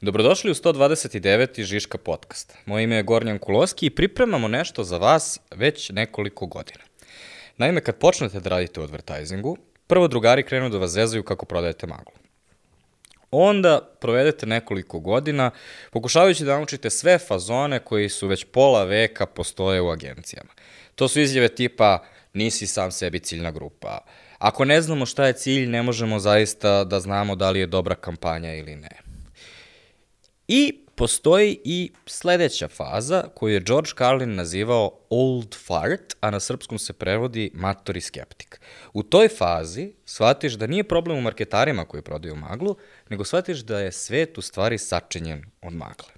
Dobrodošli u 129. Žiška podcast. Moje ime je Gornjan Kuloski i pripremamo nešto za vas već nekoliko godina. Naime, kad počnete da radite u advertisingu, prvo drugari krenu da vas zezaju kako prodajete maglu. Onda provedete nekoliko godina pokušavajući da naučite sve fazone koji su već pola veka postoje u agencijama. To su izjave tipa nisi sam sebi ciljna grupa. Ako ne znamo šta je cilj, ne možemo zaista da znamo da li je dobra kampanja ili ne. I postoji i sledeća faza koju je George Carlin nazivao old fart, a na srpskom se prevodi matori skeptik. U toj fazi shvatiš da nije problem u marketarima koji prodaju maglu, nego shvatiš da je svet u stvari sačinjen od magle.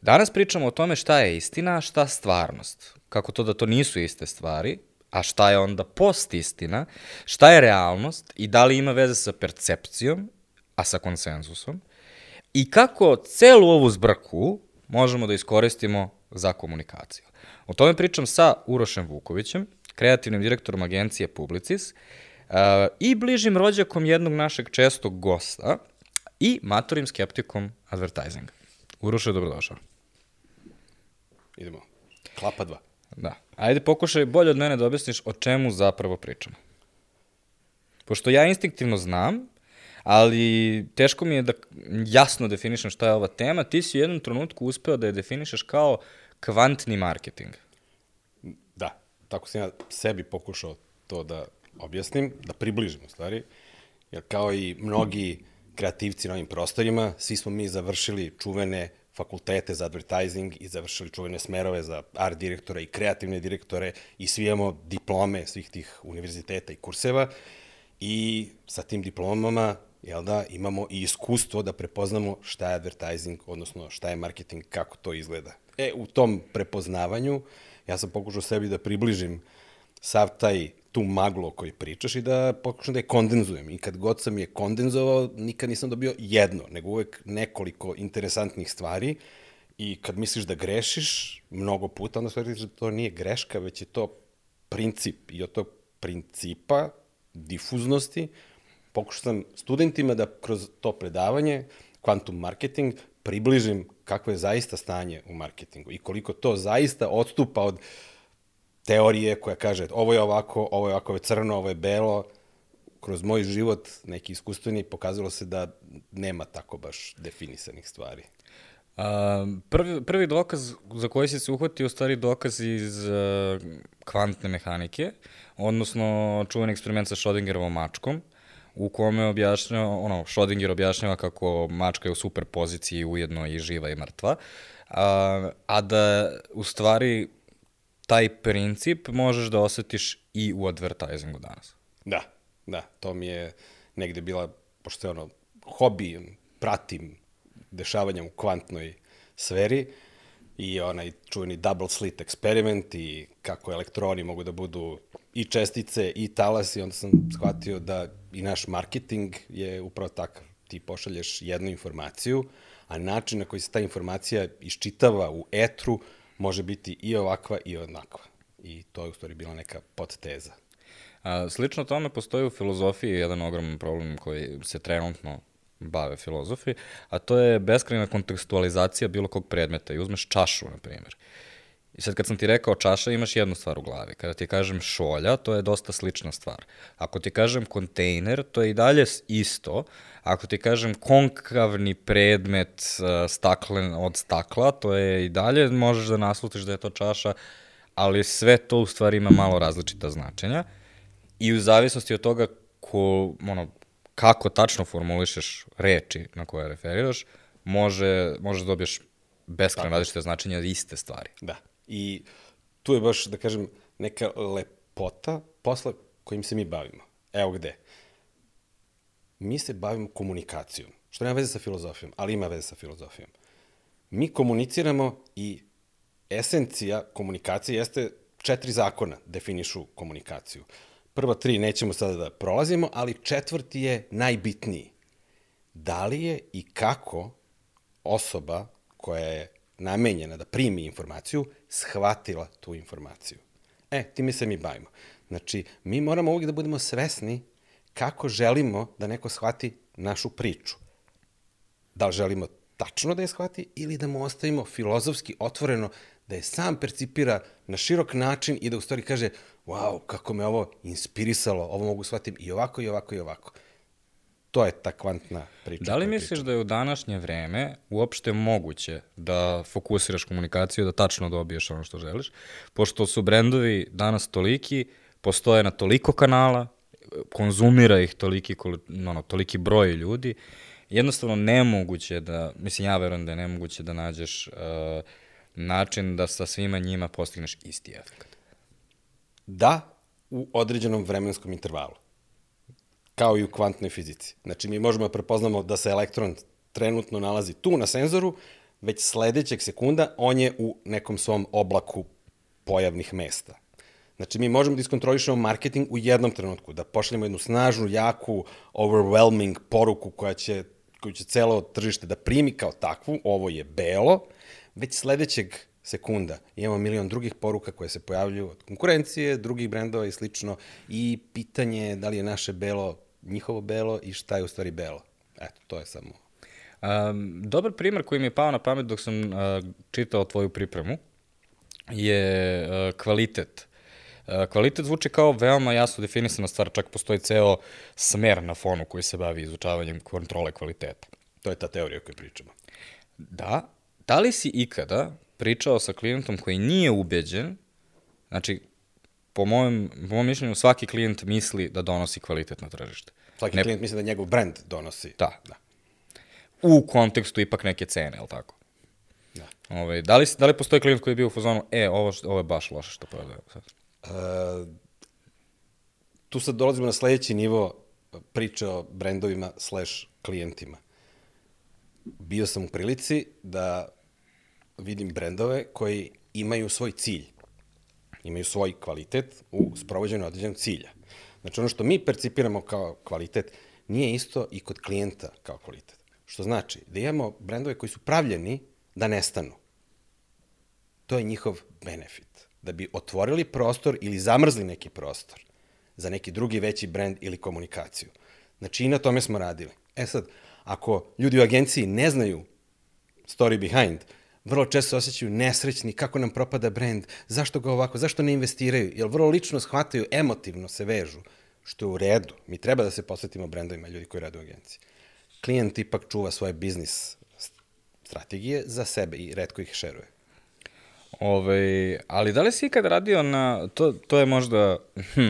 Danas pričamo o tome šta je istina, a šta stvarnost. Kako to da to nisu iste stvari, a šta je onda post istina, šta je realnost i da li ima veze sa percepcijom, a sa konsenzusom, i kako celu ovu zbrku možemo da iskoristimo za komunikaciju. O tome pričam sa Urošem Vukovićem, kreativnim direktorom agencije Publicis uh, i bližim rođakom jednog našeg čestog gosta i matorim skeptikom advertisinga. Uroše, dobrodošao. Idemo. Klapa dva. Da. Ajde pokušaj bolje od mene da objasniš o čemu zapravo pričamo. Pošto ja instinktivno znam, ali teško mi je da jasno definišem šta je ova tema, ti si u jednom trenutku uspeo da je definišeš kao kvantni marketing. Da, tako sam ja sebi pokušao to da objasnim, da približim u stvari, jer kao i mnogi kreativci na ovim prostorima, svi smo mi završili čuvene fakultete za advertising i završili čuvene smerove za art direktora i kreativne direktore i svi imamo diplome svih tih univerziteta i kurseva. I sa tim diplomama jel da, imamo i iskustvo da prepoznamo šta je advertising, odnosno šta je marketing, kako to izgleda. E, u tom prepoznavanju ja sam pokušao sebi da približim sav taj tu maglu o kojoj pričaš i da pokušam da je kondenzujem. I kad god sam je kondenzovao, nikad nisam dobio jedno, nego uvek nekoliko interesantnih stvari i kad misliš da grešiš mnogo puta, onda shvatiš da to nije greška, već je to princip i od tog principa difuznosti pokušao sam studentima da kroz to predavanje, quantum marketing, približim kakvo je zaista stanje u marketingu i koliko to zaista odstupa od teorije koja kaže ovo je ovako, ovo je ovako, ovo je crno, ovo je belo. Kroz moj život, neki iskustveni, pokazalo se da nema tako baš definisanih stvari. A, prvi, prvi dokaz za koji si se uhvatio, u stvari dokaz iz uh, kvantne mehanike, odnosno čuveni eksperiment sa Schrödingerovom mačkom, u kome objašnjava, ono, Schrödinger objašnjava kako mačka je u super poziciji ujedno i živa i mrtva, a, a da u stvari taj princip možeš da osetiš i u advertisingu danas. Da, da, to mi je negde bila, pošto je ono, hobi, pratim dešavanja u kvantnoj sferi i onaj čuveni double slit eksperiment i kako elektroni mogu da budu i čestice i talasi, onda sam shvatio da i naš marketing je upravo takav. Ti pošalješ jednu informaciju, a način na koji se ta informacija iščitava u etru može biti i ovakva i onakva. I to je u stvari bila neka podteza. A, slično tome postoji u filozofiji jedan ogroman problem koji se trenutno bave filozofi, a to je beskrajna kontekstualizacija bilo kog predmeta. I uzmeš čašu, na primjer. I sad kad sam ti rekao čaša, imaš jednu stvar u glavi. Kada ti kažem šolja, to je dosta slična stvar. Ako ti kažem kontejner, to je i dalje isto. Ako ti kažem konkavni predmet uh, staklen od stakla, to je i dalje, možeš da naslutiš da je to čaša, ali sve to u stvari ima malo različita značenja. I u zavisnosti od toga ko, ono, kako tačno formulišeš reči na koje referiraš, može, možeš da dobiješ beskrajno različite značenja iste stvari. Da. I tu je baš, da kažem, neka lepota posla kojim se mi bavimo. Evo gde. Mi se bavimo komunikacijom, što nema veze sa filozofijom, ali ima veze sa filozofijom. Mi komuniciramo i esencija komunikacije jeste četiri zakona definišu komunikaciju. Prva tri nećemo sada da prolazimo, ali četvrti je najbitniji. Da li je i kako osoba koja je namenjena da primi informaciju, shvatila tu informaciju. E, time se mi bavimo. Znači, mi moramo uvijek da budemo svesni kako želimo da neko shvati našu priču. Da li želimo tačno da je shvati ili da mu ostavimo filozofski otvoreno da je sam percipira na širok način i da u stvari kaže wow, kako me ovo inspirisalo, ovo mogu shvatim i ovako i ovako i ovako. To je ta kvantna priča. Da li misliš priča. da je u današnje vreme uopšte moguće da fokusiraš komunikaciju, da tačno dobiješ ono što želiš, pošto su brendovi danas toliki, postoje na toliko kanala, konzumira ih toliki, ono, toliki broj ljudi, jednostavno nemoguće da, mislim ja verujem da je nemoguće da nađeš uh, način da sa svima njima postigneš isti efekt. Da, u određenom vremenskom intervalu. Kao i u kvantnoj fizici. Znači, mi možemo da prepoznamo da se elektron trenutno nalazi tu na senzoru, već sledećeg sekunda on je u nekom svom oblaku pojavnih mesta. Znači, mi možemo da iskontrolišemo marketing u jednom trenutku, da pošaljemo jednu snažnu, jaku, overwhelming poruku koja će, koju će celo tržište da primi kao takvu, ovo je belo, već sledećeg sekunda imamo milion drugih poruka koje se pojavljuju od konkurencije, drugih brendova i slično i pitanje je da li je naše belo njihovo belo i šta je u stvari belo. Eto, to je samo... Um, dobar primer koji mi je pao na pamet dok sam uh, čitao tvoju pripremu je uh, kvalitet. Uh, kvalitet zvuči kao veoma jasno definisana stvar, čak postoji ceo smer na fonu koji se bavi izučavanjem kontrole kvaliteta. To je ta teorija o kojoj pričamo. Da, Da li si ikada pričao sa klijentom koji nije ubeđen, znači, po mojem, po mojem mišljenju, svaki klijent misli da donosi kvalitet na tržište. Svaki ne... klijent misli da njegov brand donosi. Da. da. U kontekstu ipak neke cene, je li tako? Da. Ove, ovaj, da, li, da li postoji klijent koji je bio u fazonu, e, ovo, ovo je baš loše što prodaje sad? Uh, tu sad dolazimo na sledeći nivo priče o brendovima slash klijentima. Bio sam u prilici da vidim brendove koji imaju svoj cilj, imaju svoj kvalitet u sprovođenju određenog cilja. Znači ono što mi percipiramo kao kvalitet nije isto i kod klijenta kao kvalitet. Što znači da imamo brendove koji su pravljeni da nestanu. To je njihov benefit. Da bi otvorili prostor ili zamrzli neki prostor za neki drugi veći brend ili komunikaciju. Znači i na tome smo radili. E sad, ako ljudi u agenciji ne znaju story behind, vrlo često osjećaju nesrećni, kako nam propada brend, zašto ga ovako, zašto ne investiraju, jer vrlo lično shvataju, emotivno se vežu, što je u redu. Mi treba da se posvetimo brendovima ljudi koji rade u agenciji. Klijent ipak čuva svoje biznis strategije za sebe i redko ih šeruje. Ove, ali da li si ikad radio na, to, to je možda, hm,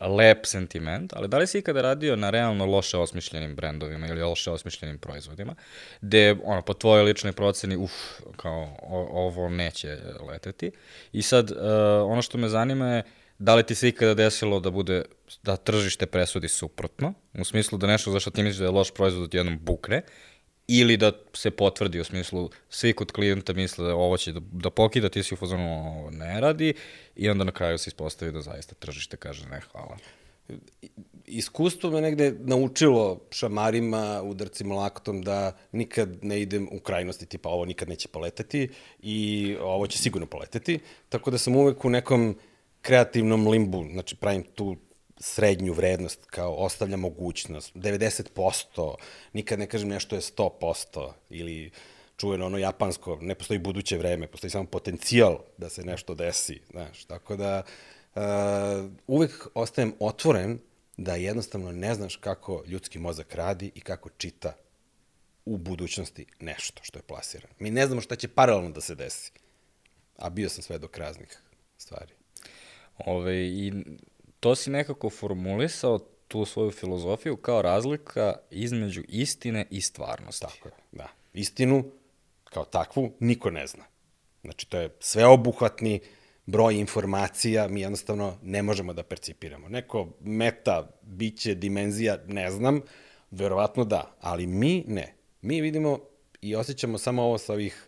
lep sentiment, ali da li si ikada radio na realno loše osmišljenim brendovima ili loše osmišljenim proizvodima, gde, ono, po tvojoj ličnoj proceni, uf, kao, o, ovo neće leteti. I sad, uh, ono što me zanima je, da li ti se ikada desilo da bude, da tržište presudi suprotno, u smislu da nešto za što ti misliš da je loš proizvod jednom bukne, ili da se potvrdi u smislu svi kod klijenta misle da ovo će da, da pokida, ti si u fazonu ovo ne radi i onda na kraju se ispostavi da zaista tržište kaže ne, hvala. Iskustvo me negde naučilo šamarima, udarcima laktom da nikad ne idem u krajnosti, tipa ovo nikad neće poleteti i ovo će sigurno poleteti, tako da sam uvek u nekom kreativnom limbu, znači pravim tu srednju vrednost, kao ostavlja mogućnost, 90%, nikad ne kažem nešto je 100% ili čuveno ono japansko, ne postoji buduće vreme, postoji samo potencijal da se nešto desi, znaš, tako da uh, uvek ostajem otvoren da jednostavno ne znaš kako ljudski mozak radi i kako čita u budućnosti nešto što je plasirano. Mi ne znamo šta će paralelno da se desi, a bio sam sve dok raznih stvari. Ove, I to si nekako formulisao tu svoju filozofiju kao razlika između istine i stvarnosti. Tako je, da. Istinu kao takvu niko ne zna. Znači, to je sveobuhvatni broj informacija, mi jednostavno ne možemo da percipiramo. Neko meta, biće, dimenzija, ne znam, verovatno da, ali mi ne. Mi vidimo i osjećamo samo ovo sa ovih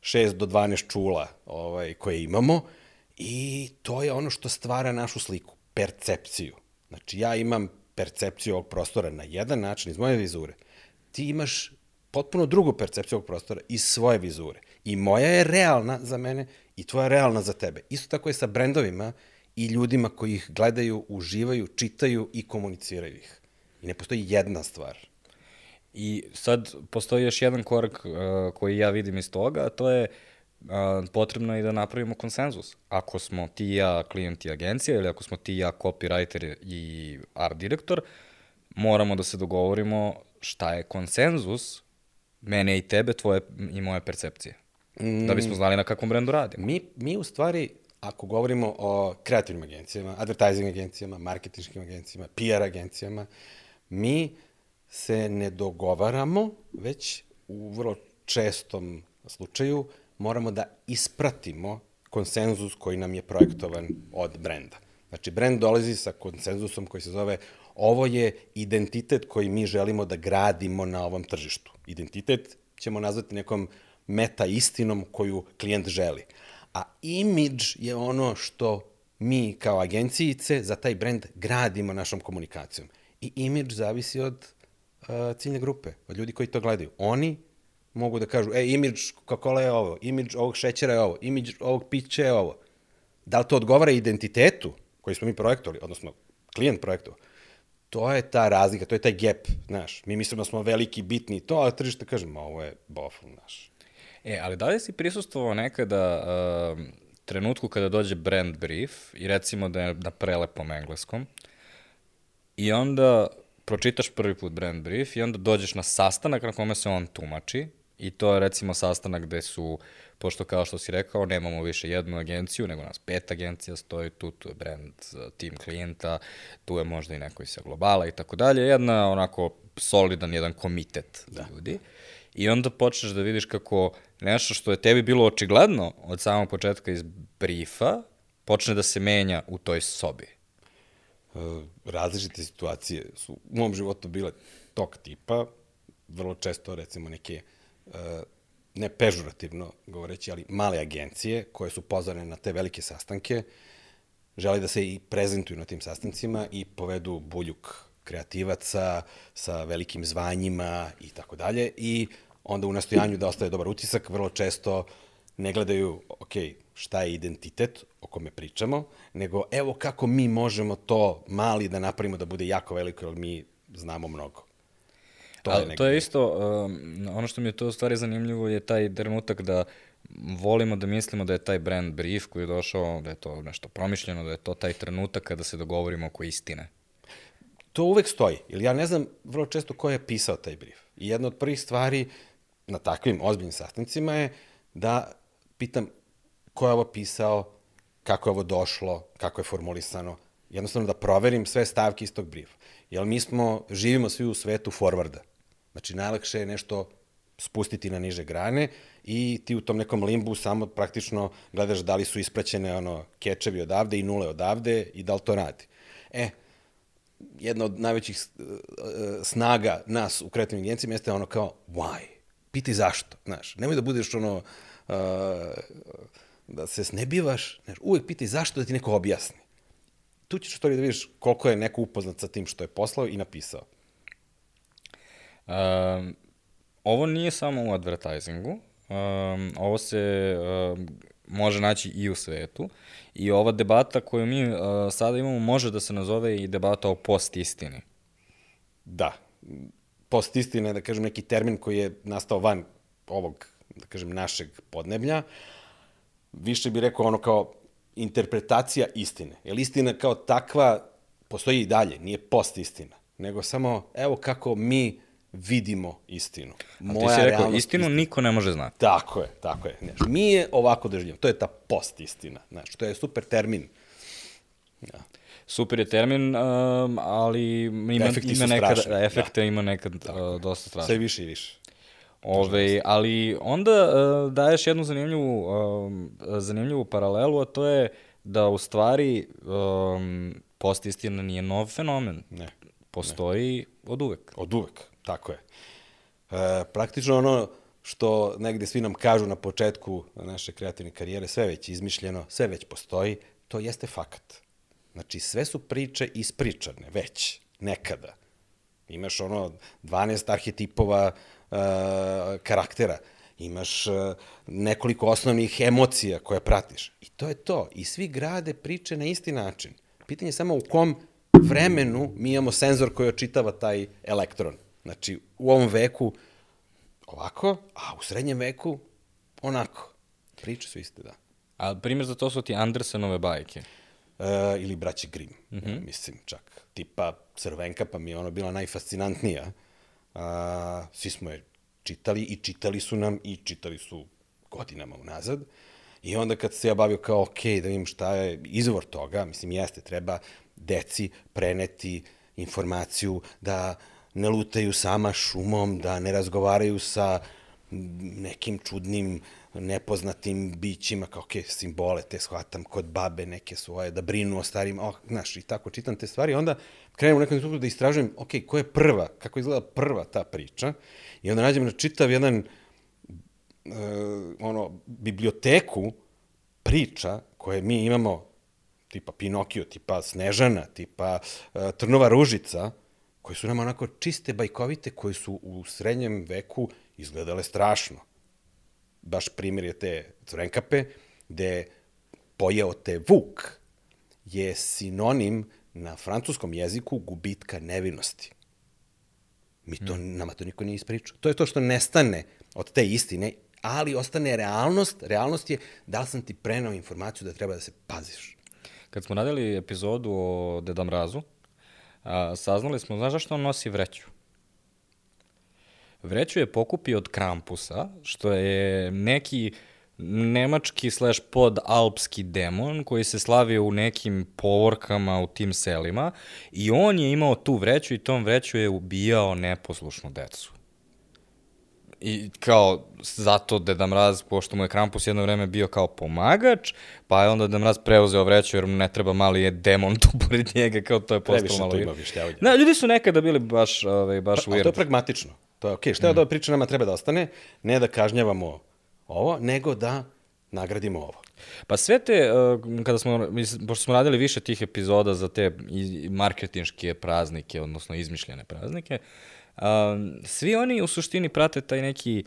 6 do 12 čula ovaj, koje imamo i to je ono što stvara našu sliku percepciju. Znači, ja imam percepciju ovog prostora na jedan način iz moje vizure. Ti imaš potpuno drugu percepciju ovog prostora iz svoje vizure. I moja je realna za mene i tvoja je realna za tebe. Isto tako je sa brendovima i ljudima koji ih gledaju, uživaju, čitaju i komuniciraju ih. I ne postoji jedna stvar. I sad postoji još jedan korak uh, koji ja vidim iz toga, a to je uh, potrebno je da napravimo konsenzus. Ako smo ti i ja klijent i agencija ili ako smo ti i ja copywriter i art direktor, moramo da se dogovorimo šta je konsenzus mene i tebe, tvoje i moje percepcije. Mm. Da bismo znali na kakvom brendu radimo. Mi, mi u stvari, ako govorimo o kreativnim agencijama, advertising agencijama, marketinškim agencijama, PR agencijama, mi se ne dogovaramo, već u vrlo čestom slučaju moramo da ispratimo konsenzus koji nam je projektovan od brenda. Znači, brend dolazi sa konsenzusom koji se zove ovo je identitet koji mi želimo da gradimo na ovom tržištu. Identitet ćemo nazvati nekom meta istinom koju klijent želi. A imidž je ono što mi kao agencijice za taj brend gradimo našom komunikacijom. I imidž zavisi od uh, ciljne grupe, od ljudi koji to gledaju. Oni mogu da kažu, e, imidž Coca-Cola je ovo, imidž ovog šećera je ovo, imidž ovog pića je ovo. Da li to odgovara identitetu koji smo mi projektovali, odnosno klijent projektovao? To je ta razlika, to je taj gap, znaš. Mi mislimo da smo veliki, bitni to, a tržište kažemo, ovo je bofl, znaš. E, ali da li si prisustovao nekada uh, trenutku kada dođe brand brief i recimo da je na prelepom engleskom i onda pročitaš prvi put brand brief i onda dođeš na sastanak na kome se on tumači i to je recimo sastanak gde su, pošto kao što si rekao, nemamo više jednu agenciju, nego nas pet agencija stoji tu, tu je brand, tim klijenta, tu je možda i neko sa globala i tako dalje, jedna onako solidan jedan komitet da. ljudi. I onda počneš da vidiš kako nešto što je tebi bilo očigledno od samog početka iz briefa, počne da se menja u toj sobi. E, različite situacije su u mom životu bile tog tipa, vrlo često recimo neke e, ne pežurativno govoreći, ali male agencije koje su pozvane na te velike sastanke, želi da se i prezentuju na tim sastancima i povedu buljuk kreativaca sa velikim zvanjima i tako dalje i onda u nastojanju da ostave dobar utisak, vrlo često ne gledaju, ok, šta je identitet o kome pričamo, nego evo kako mi možemo to mali da napravimo da bude jako veliko, jer mi znamo mnogo. To je, to je isto, um, ono što mi je to u stvari zanimljivo je taj trenutak da volimo da mislimo da je taj brand brief koji je došao, da je to nešto promišljeno, da je to taj trenutak kada se dogovorimo oko istine. To uvek stoji, ili ja ne znam vrlo često ko je pisao taj brief. I jedna od prvih stvari na takvim ozbiljnim sastancima je da pitam ko je ovo pisao, kako je ovo došlo, kako je formulisano, jednostavno da proverim sve stavke iz tog briefa. Jer mi smo, živimo svi u svetu forwarda. Znači, najlakše je nešto spustiti na niže grane i ti u tom nekom limbu samo praktično gledaš da li su ispraćene ono kečevi odavde i nule odavde i da li to radi. E, jedna od najvećih e, snaga nas u kreativnim agencijama jeste ono kao why? Piti zašto, znaš. Nemoj da budeš ono uh, da se snebivaš, znaš, uvek piti zašto da ti neko objasni. Tu ćeš to da vidiš koliko je neko upoznat sa tim što je poslao i napisao. Um, ovo nije samo u advertisingu, um, ovo se um, može naći i u svetu i ova debata koju mi uh, sada imamo može da se nazove i debata o post-istini. Da, post-istina je, da kažem, neki termin koji je nastao van ovog, da kažem, našeg podneblja. Više bi rekao ono kao interpretacija istine. Jer istina kao takva postoji i dalje, nije post-istina, nego samo evo kako mi vidimo istinu. Moja A ti si rekao, istinu istina. niko ne može znati. Tako je, tako je. Znaš, mi je ovako doživljamo. To je ta post-istina. Znaš, to je super termin. Ja. Super je termin, um, ali ima, efekti ima nekad, strašni. Da, efekte da. ima nekad uh, dosta strašno. Sve više i više. Ove, ali onda uh, daješ jednu zanimljivu, uh, zanimljivu paralelu, a to je da u stvari um, post istina nije nov fenomen. Ne. Postoji ne. od uvek. Od uvek, tako je. E, praktično ono što negde svi nam kažu na početku naše kreativne karijere, sve već izmišljeno, sve već postoji, to jeste fakat. Znači, sve su priče ispričane, već, nekada. Imaš ono 12 arhetipova uh, karaktera, imaš uh, nekoliko osnovnih emocija koje pratiš. I to je to. I svi grade priče na isti način. Pitanje je samo u kom vremenu mi imamo senzor koji očitava taj elektron. Znači, u ovom veku ovako, a u srednjem veku onako. Priče su iste, da. A primjer za to su ti Andersenove bajke. E, ili braći Grimm, mm -hmm. mislim čak. Tipa Crvenka, pa mi je ona bila najfascinantnija. A, svi smo je čitali i čitali su nam i čitali su godinama unazad. I onda kad se ja bavio kao, ok, da vidim šta je izvor toga, mislim, jeste, treba deci preneti informaciju da ne lutaju sama šumom, da ne razgovaraju sa nekim čudnim nepoznatim bićima, kao, ok, simbole te shvatam kod babe neke svoje, da brinu o starim, oh, znaš, i tako čitam te stvari, onda krenem u nekom trenutku da istražujem, ok, ko je prva, kako izgleda prva ta priča, i onda nađem na čitav jedan, uh, ono, biblioteku priča koje mi imamo, tipa Pinokio, tipa Snežana, tipa uh, Trnova ružica, koje su nam onako čiste bajkovite, koje su u srednjem veku izgledale strašno. Baš primjer je te Crenkape, gde pojeo te Vuk je sinonim na francuskom jeziku gubitka nevinosti. Mi to, mm. nama to niko nije ispričao. To je to što nestane od te istine, ali ostane realnost. Realnost je da li sam ti prenao informaciju da treba da se paziš. Kad smo radili epizodu o Deda Mrazu, a, saznali smo, znaš zašto on nosi vreću? Vreću je pokupio od Krampusa, što je neki nemački slash podalpski demon koji se slavio u nekim povorkama u tim selima i on je imao tu vreću i tom vreću je ubijao neposlušnu decu. I kao, zato Deda Mraz, pošto mu je Krampus jedno vreme bio kao pomagač, pa je onda Deda Mraz preuzeo vreću jer mu ne treba mali je demon tu pored njega, kao to je postalo malo... Previše to ima. Da, ljudi su nekada bili baš, ovaj, baš pa, weird. Ali to je pragmatično. To je okej. Okay. Šta je mm. ova priča nama treba da ostane? Ne da kažnjavamo ovo, nego da nagradimo ovo. Pa sve te, uh, kada smo, pošto smo radili više tih epizoda za te marketinške praznike, odnosno izmišljene praznike, uh, svi oni u suštini prate taj neki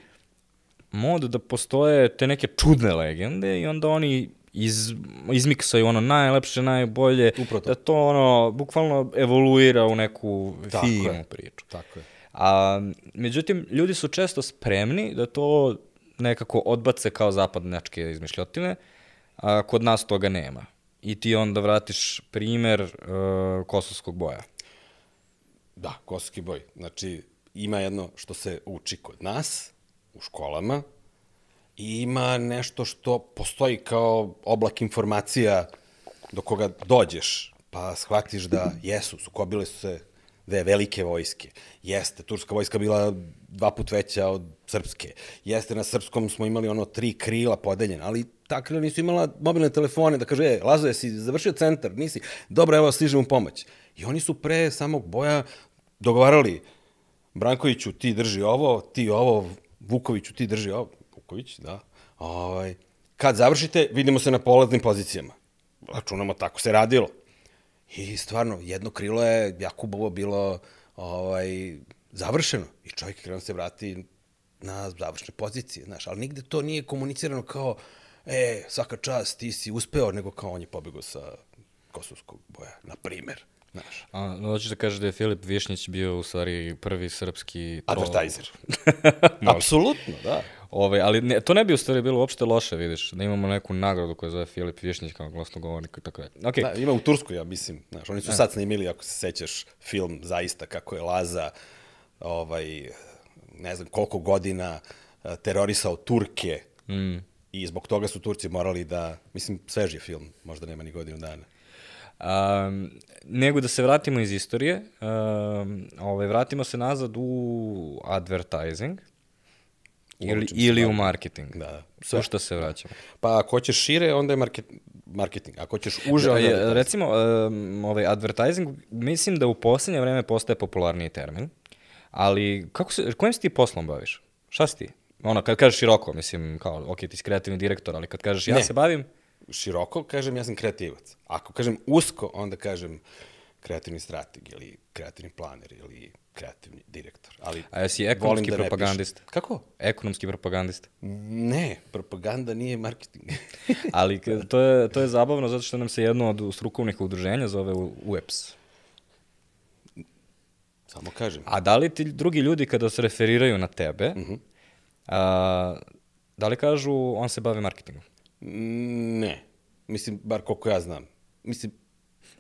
mod da postoje te neke čudne legende i onda oni iz, izmiksaju ono najlepše, najbolje, Upravo da to ono, bukvalno evoluira u neku Tako finu je. priču. Tako je. A, međutim, ljudi su često spremni da to nekako odbace kao zapadnjačke izmišljotine, a kod nas toga nema. I ti onda vratiš primer uh, kosovskog boja. Da, kosovski boj. Znači, ima jedno što se uči kod nas, u školama, i ima nešto što postoji kao oblak informacija do koga dođeš, pa shvatiš da jesu, sukobile su se dve velike vojske. Jeste, turska vojska bila dva put veća od srpske. Jeste, na srpskom smo imali ono tri krila podeljena, ali ta krila nisu imala mobilne telefone da kaže, e, Lazo, si završio centar, nisi, dobro, evo, stižem u pomoć. I oni su pre samog boja dogovarali, Brankoviću, ti drži ovo, ti ovo, Vukoviću, ti drži ovo. Vuković, da. Ovaj, kad završite, vidimo se na polaznim pozicijama. Računamo, tako se radilo. I stvarno, jedno krilo je Jakubovo bilo ovaj, završeno i čovjek je krenuo da se vrati na završne pozicije, znaš, ali nigde to nije komunicirano kao, e, svaka čast, ti si uspeo, nego kao on je pobegao sa kosovskog boja, na primer. Znaš. A, no, hoćeš da kažeš da je Filip Višnjić bio u stvari prvi srpski... Advertiser. Apsolutno, da. Ove, ali ne, to ne bi u stvari bilo uopšte loše, vidiš, da imamo neku nagradu koja zove Filip Višnjić kao glasnogovornik i tako da. Okay. Da, ima u Turskoj, ja mislim. Znaš, oni su da. sad snimili, ako se sećaš, film zaista kako je Laza, ovaj, ne znam koliko godina eh, terorisao Turke mm. i zbog toga su Turci morali da, mislim, sveži film, možda nema ni godinu dana. Um, nego da se vratimo iz istorije, um, ovaj, vratimo se nazad u advertising, Ili, ili u marketing. Da. Sve. Što se vraćamo? Pa ako hoćeš šire, onda je market, marketing. Ako hoćeš uže, onda je... Recimo, um, ovaj advertising, mislim da u poslednje vreme postaje popularniji termin, ali kako se, kojim se ti poslom baviš? Šta si ti? Ono, kad kažeš široko, mislim, kao, ok, ti si kreativni direktor, ali kad kažeš ja ne. se bavim... Široko, kažem, ja sam kreativac. Ako kažem usko, onda kažem kreativni strateg ili kreativni planer ili kreativni direktor. Ali A jesi ekonomski da propagandist? Kako? Ekonomski propagandist? Ne, propaganda nije marketing. Ali to je, to je zabavno zato što nam se jedno od strukovnih udruženja zove UEPS. Samo kažem. A da li ti drugi ljudi kada se referiraju na tebe, Mhm. a, da li kažu on se bavi marketingom? Ne. Mislim, bar koliko ja znam. Mislim,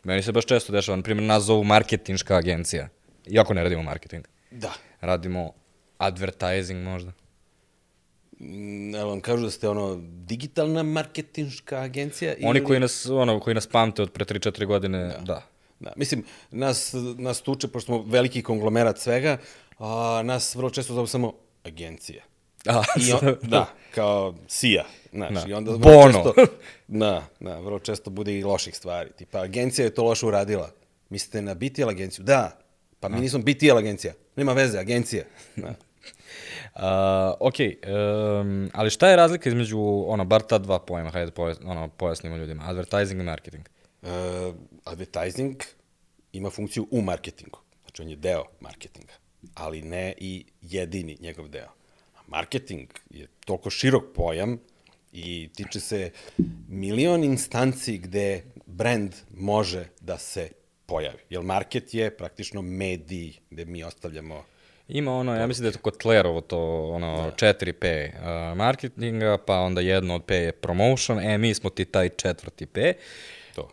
Meni se baš često dešava, na primjer, nas zovu marketinška agencija. Iako ne radimo marketing. da. Radimo advertising možda. Mm, Evo vam kažu da ste ono digitalna marketinška agencija Oni koji nas, ono, koji nas pamte od pre 3-4 godine, da. da. Da, mislim, nas, nas tuče, pošto smo veliki konglomerat svega, a nas vrlo često zovu samo agencija. A, I on, da, kao CIA, znaš, Da. i onda vrlo Bono. često, da, da, vrlo često bude i loših stvari. Tipa, agencija je to loše uradila. Mislite na BTL agenciju? Da, pa mi nismo BTL agencija. Nema veze, agencija. Da. A, ok, um, ali šta je razlika između, ono, bar ta dva pojma, hajde da pojas, ono, pojasnimo ljudima, advertising i marketing. Uh, advertising ima funkciju u marketingu. Znači, on je deo marketinga, ali ne i jedini njegov deo. Marketing je toliko širok pojam i tiče se milion instanci gde brand može da se pojavi. Jer market je praktično medij gde mi ostavljamo Ima ono, ja mislim da je to kod Klerovo to, ono, 4P uh, marketinga, pa onda jedno od P je promotion, e, mi smo ti taj četvrti P. to.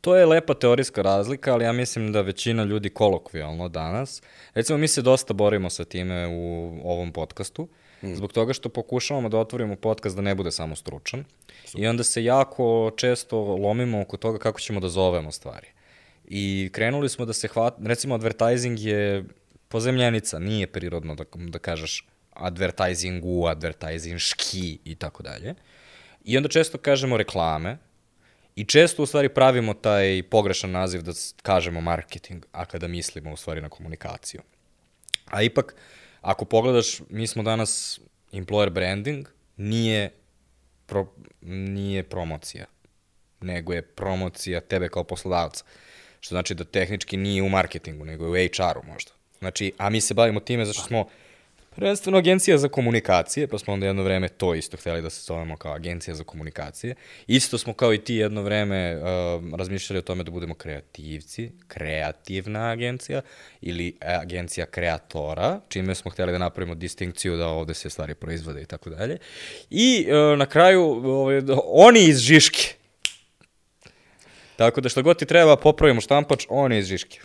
To je lepa teorijska razlika, ali ja mislim da većina ljudi kolokvijalno danas, recimo mi se dosta borimo sa time u ovom podcastu, mm. zbog toga što pokušavamo da otvorimo podcast da ne bude samo stručan i onda se jako često lomimo oko toga kako ćemo da zovemo stvari. I krenuli smo da se hvat, recimo advertising je pozemljenica, nije prirodno da, da kažeš advertisingu, advertisingški i tako dalje. I onda često kažemo reklame, I često u stvari pravimo taj pogrešan naziv da kažemo marketing, a kada mislimo u stvari na komunikaciju. A ipak, ako pogledaš, mi smo danas employer branding, nije, pro, nije promocija, nego je promocija tebe kao poslodavca. Što znači da tehnički nije u marketingu, nego je u HR-u možda. Znači, a mi se bavimo time zašto smo prvenstveno agencija za komunikacije, pa smo onda jedno vreme to isto hteli da se zovemo kao agencija za komunikacije. Isto smo kao i ti jedno vreme uh, razmišljali o tome da budemo kreativci, kreativna agencija ili agencija kreatora, čime smo hteli da napravimo distinkciju da ovde se stvari proizvode i tako dalje. I uh, na kraju ovaj, oni iz Žiške. Tako da što god ti treba popravimo štampač, oni iz Žiške.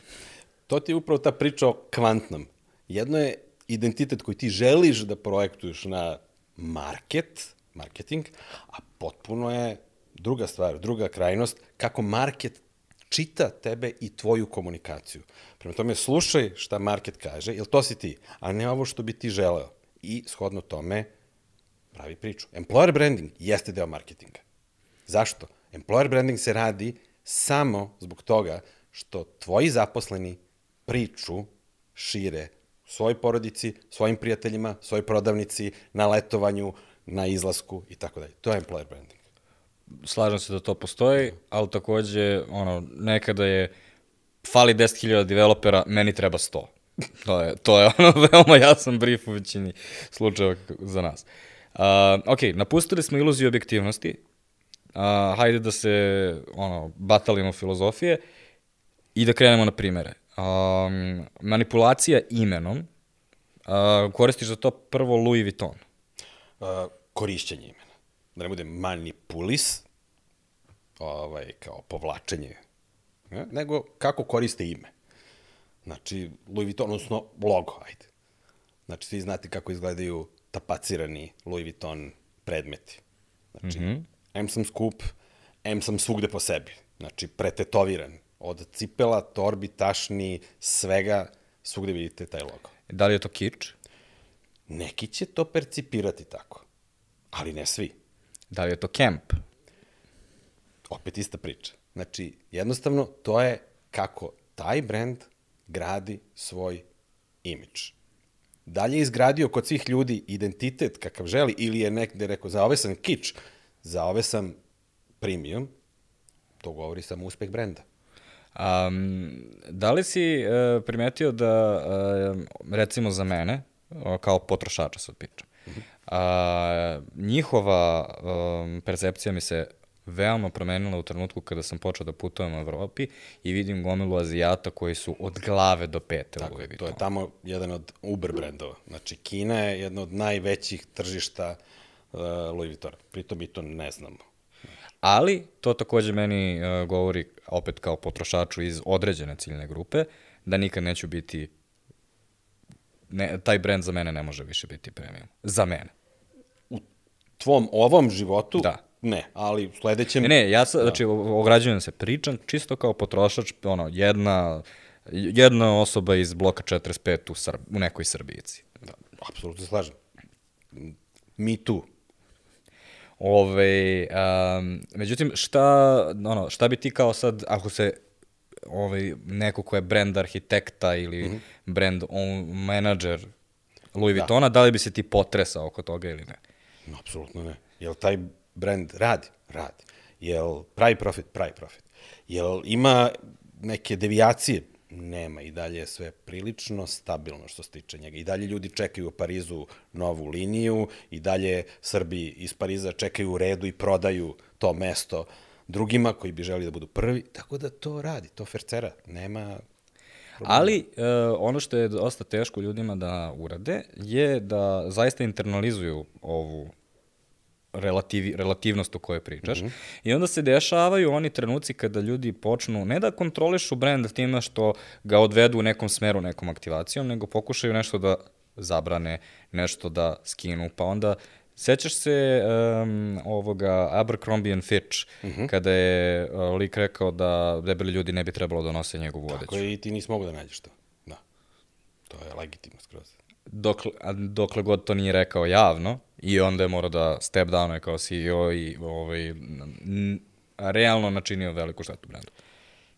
To ti je upravo ta priča o kvantnom. Jedno je identitet koji ti želiš da projektuješ na market, marketing, a potpuno je druga stvar, druga krajnost, kako market čita tebe i tvoju komunikaciju. Prema tome, slušaj šta market kaže, jer to si ti, a ne ovo što bi ti želeo. I shodno tome, pravi priču. Employer branding jeste deo marketinga. Zašto? Employer branding se radi samo zbog toga što tvoji zaposleni priču šire svojoj porodici, svojim prijateljima, svojoj prodavnici, na letovanju, na izlasku i tako dalje. To je employer branding. slažem se da to postoji, ali takođe, ono, nekada je, fali 10.000 developera, meni treba 100. To je, to je ono veoma jasan brief u većini slučajeva za nas. Uh, ok, napustili smo iluziju objektivnosti, uh, hajde da se, ono, batalimo filozofije i da krenemo na primere. Um, manipulacija imenom, uh, koristiš za to prvo Louis Vuitton. Uh, korišćenje imena. Da ne bude manipulis, ovaj, kao povlačenje, ne? nego kako koriste ime. Znači, Louis Vuitton, odnosno logo, ajde. Znači, svi znate kako izgledaju tapacirani Louis Vuitton predmeti. Znači, mm -hmm. M sam skup, M sam svugde po sebi. Znači, pretetoviran. Od cipela, torbi, tašni, svega, svugde vidite taj logo. Da li je to kič? Neki će to percipirati tako, ali ne svi. Da li je to camp? Opet ista priča. Znači, jednostavno, to je kako taj brand gradi svoj imidž. Da li je izgradio kod svih ljudi identitet kakav želi ili je nekde rekao za ove sam kič, za ove sam premium, to govori samo uspeh brenda. Um, da li si uh, primetio da, uh, recimo za mene, uh, kao potrošača sad pričam, uh, njihova um, percepcija mi se veoma promenila u trenutku kada sam počeo da putujem u Evropi i vidim gomilu Azijata koji su od glave do pete Tako u Louis to je Vuitton. tamo jedan od Uber brendova. Znači, Kina je jedno od najvećih tržišta uh, Louis Vuittona. Pritom mi to ne znamo. Ali, to takođe meni uh, govori, opet kao potrošaču iz određene ciljne grupe, da nikad neću biti, ne, taj brend za mene ne može više biti premium. Za mene. Tvom ovom životu, Da. ne, ali u sledećem... Ne, ne, ja sa, znači, o- ograđujem se, pričam čisto kao potrošač, ono, jedna, jedna osoba iz bloka 45 u, Srb, u nekoj Srbijici. Da, apsolutno se slažem. Me too. Ove, um, međutim, šta, ono, šta bi ti kao sad, ako se ovaj, neko ko je brand arhitekta ili mm -hmm. brand own manager Louis Vuittona, da. li bi se ti potresao oko toga ili ne? No, apsolutno ne. Jel taj brand radi? Radi. Jel pravi profit? Pravi profit. Jel ima neke devijacije? Nema. I dalje je sve prilično stabilno što se tiče njega. I dalje ljudi čekaju u Parizu novu liniju, i dalje Srbi iz Pariza čekaju u redu i prodaju to mesto drugima koji bi želi da budu prvi. Tako da to radi, to fercera. Nema Ali uh, ono što je dosta teško ljudima da urade je da zaista internalizuju ovu relativi, relativnost o kojoj pričaš. Mm -hmm. I onda se dešavaju oni trenuci kada ljudi počnu ne da kontrolišu brend time što ga odvedu u nekom smeru nekom aktivacijom, nego pokušaju nešto da zabrane, nešto da skinu, pa onda Sećaš se um, ovoga Abercrombie and Fitch, mm -hmm. kada je uh, lik rekao da debeli ljudi ne bi trebalo da nose njegovu odeću. Tako je i ti nisi mogu da nađeš to. Da. To je legitimno skroz. Dokle, a dokle god to nije rekao javno, i onda je morao da step down kao CEO i ovaj, realno načinio veliku štetu brendu.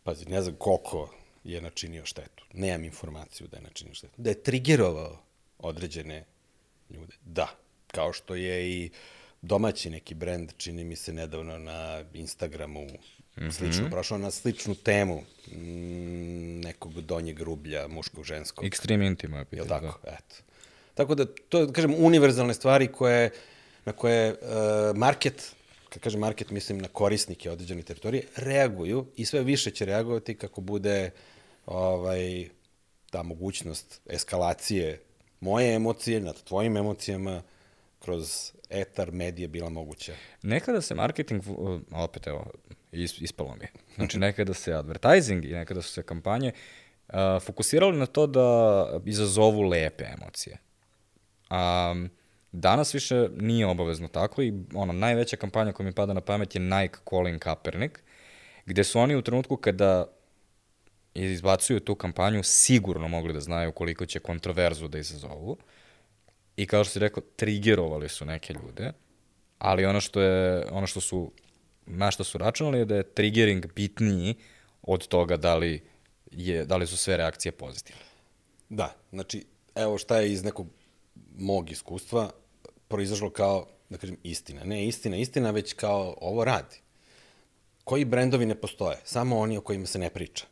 Pazi, ne znam koliko je načinio štetu. Nemam informaciju da je načinio štetu. Da je trigerovao određene ljude. Da. Kao što je i domaći neki brend, čini mi se nedavno na Instagramu, mm -hmm. slično, prošao na sličnu temu mm, nekog donjeg rublja, muškog, ženskog. Extreme Intima. Jel tako? Da. Eto. Tako da, to je, kažem, univerzalne stvari koje, na koje uh, market, kad kažem market, mislim na korisnike određene teritorije, reaguju i sve više će reagovati kako bude ovaj, ta mogućnost eskalacije moje emocije nad tvojim emocijama kroz etar medije bila moguća. Nekada se marketing, opet evo, ispalo mi je. Znači nekada se advertising i nekada su se kampanje uh, fokusirali na to da izazovu lepe emocije. Um, danas više nije obavezno tako i ono, najveća kampanja koja mi pada na pamet je Nike Colin Kaepernick, gde su oni u trenutku kada izbacuju tu kampanju sigurno mogli da znaju koliko će kontroverzu da izazovu. I kao što si rekao, trigerovali su neke ljude, ali ono što, je, ono što su, na što su računali je da je triggering bitniji od toga da li, je, da li su sve reakcije pozitivne. Da, znači, evo šta je iz nekog mog iskustva proizašlo kao, da kažem, istina. Ne istina, istina, već kao ovo radi. Koji brendovi ne postoje? Samo oni o kojima se ne priča.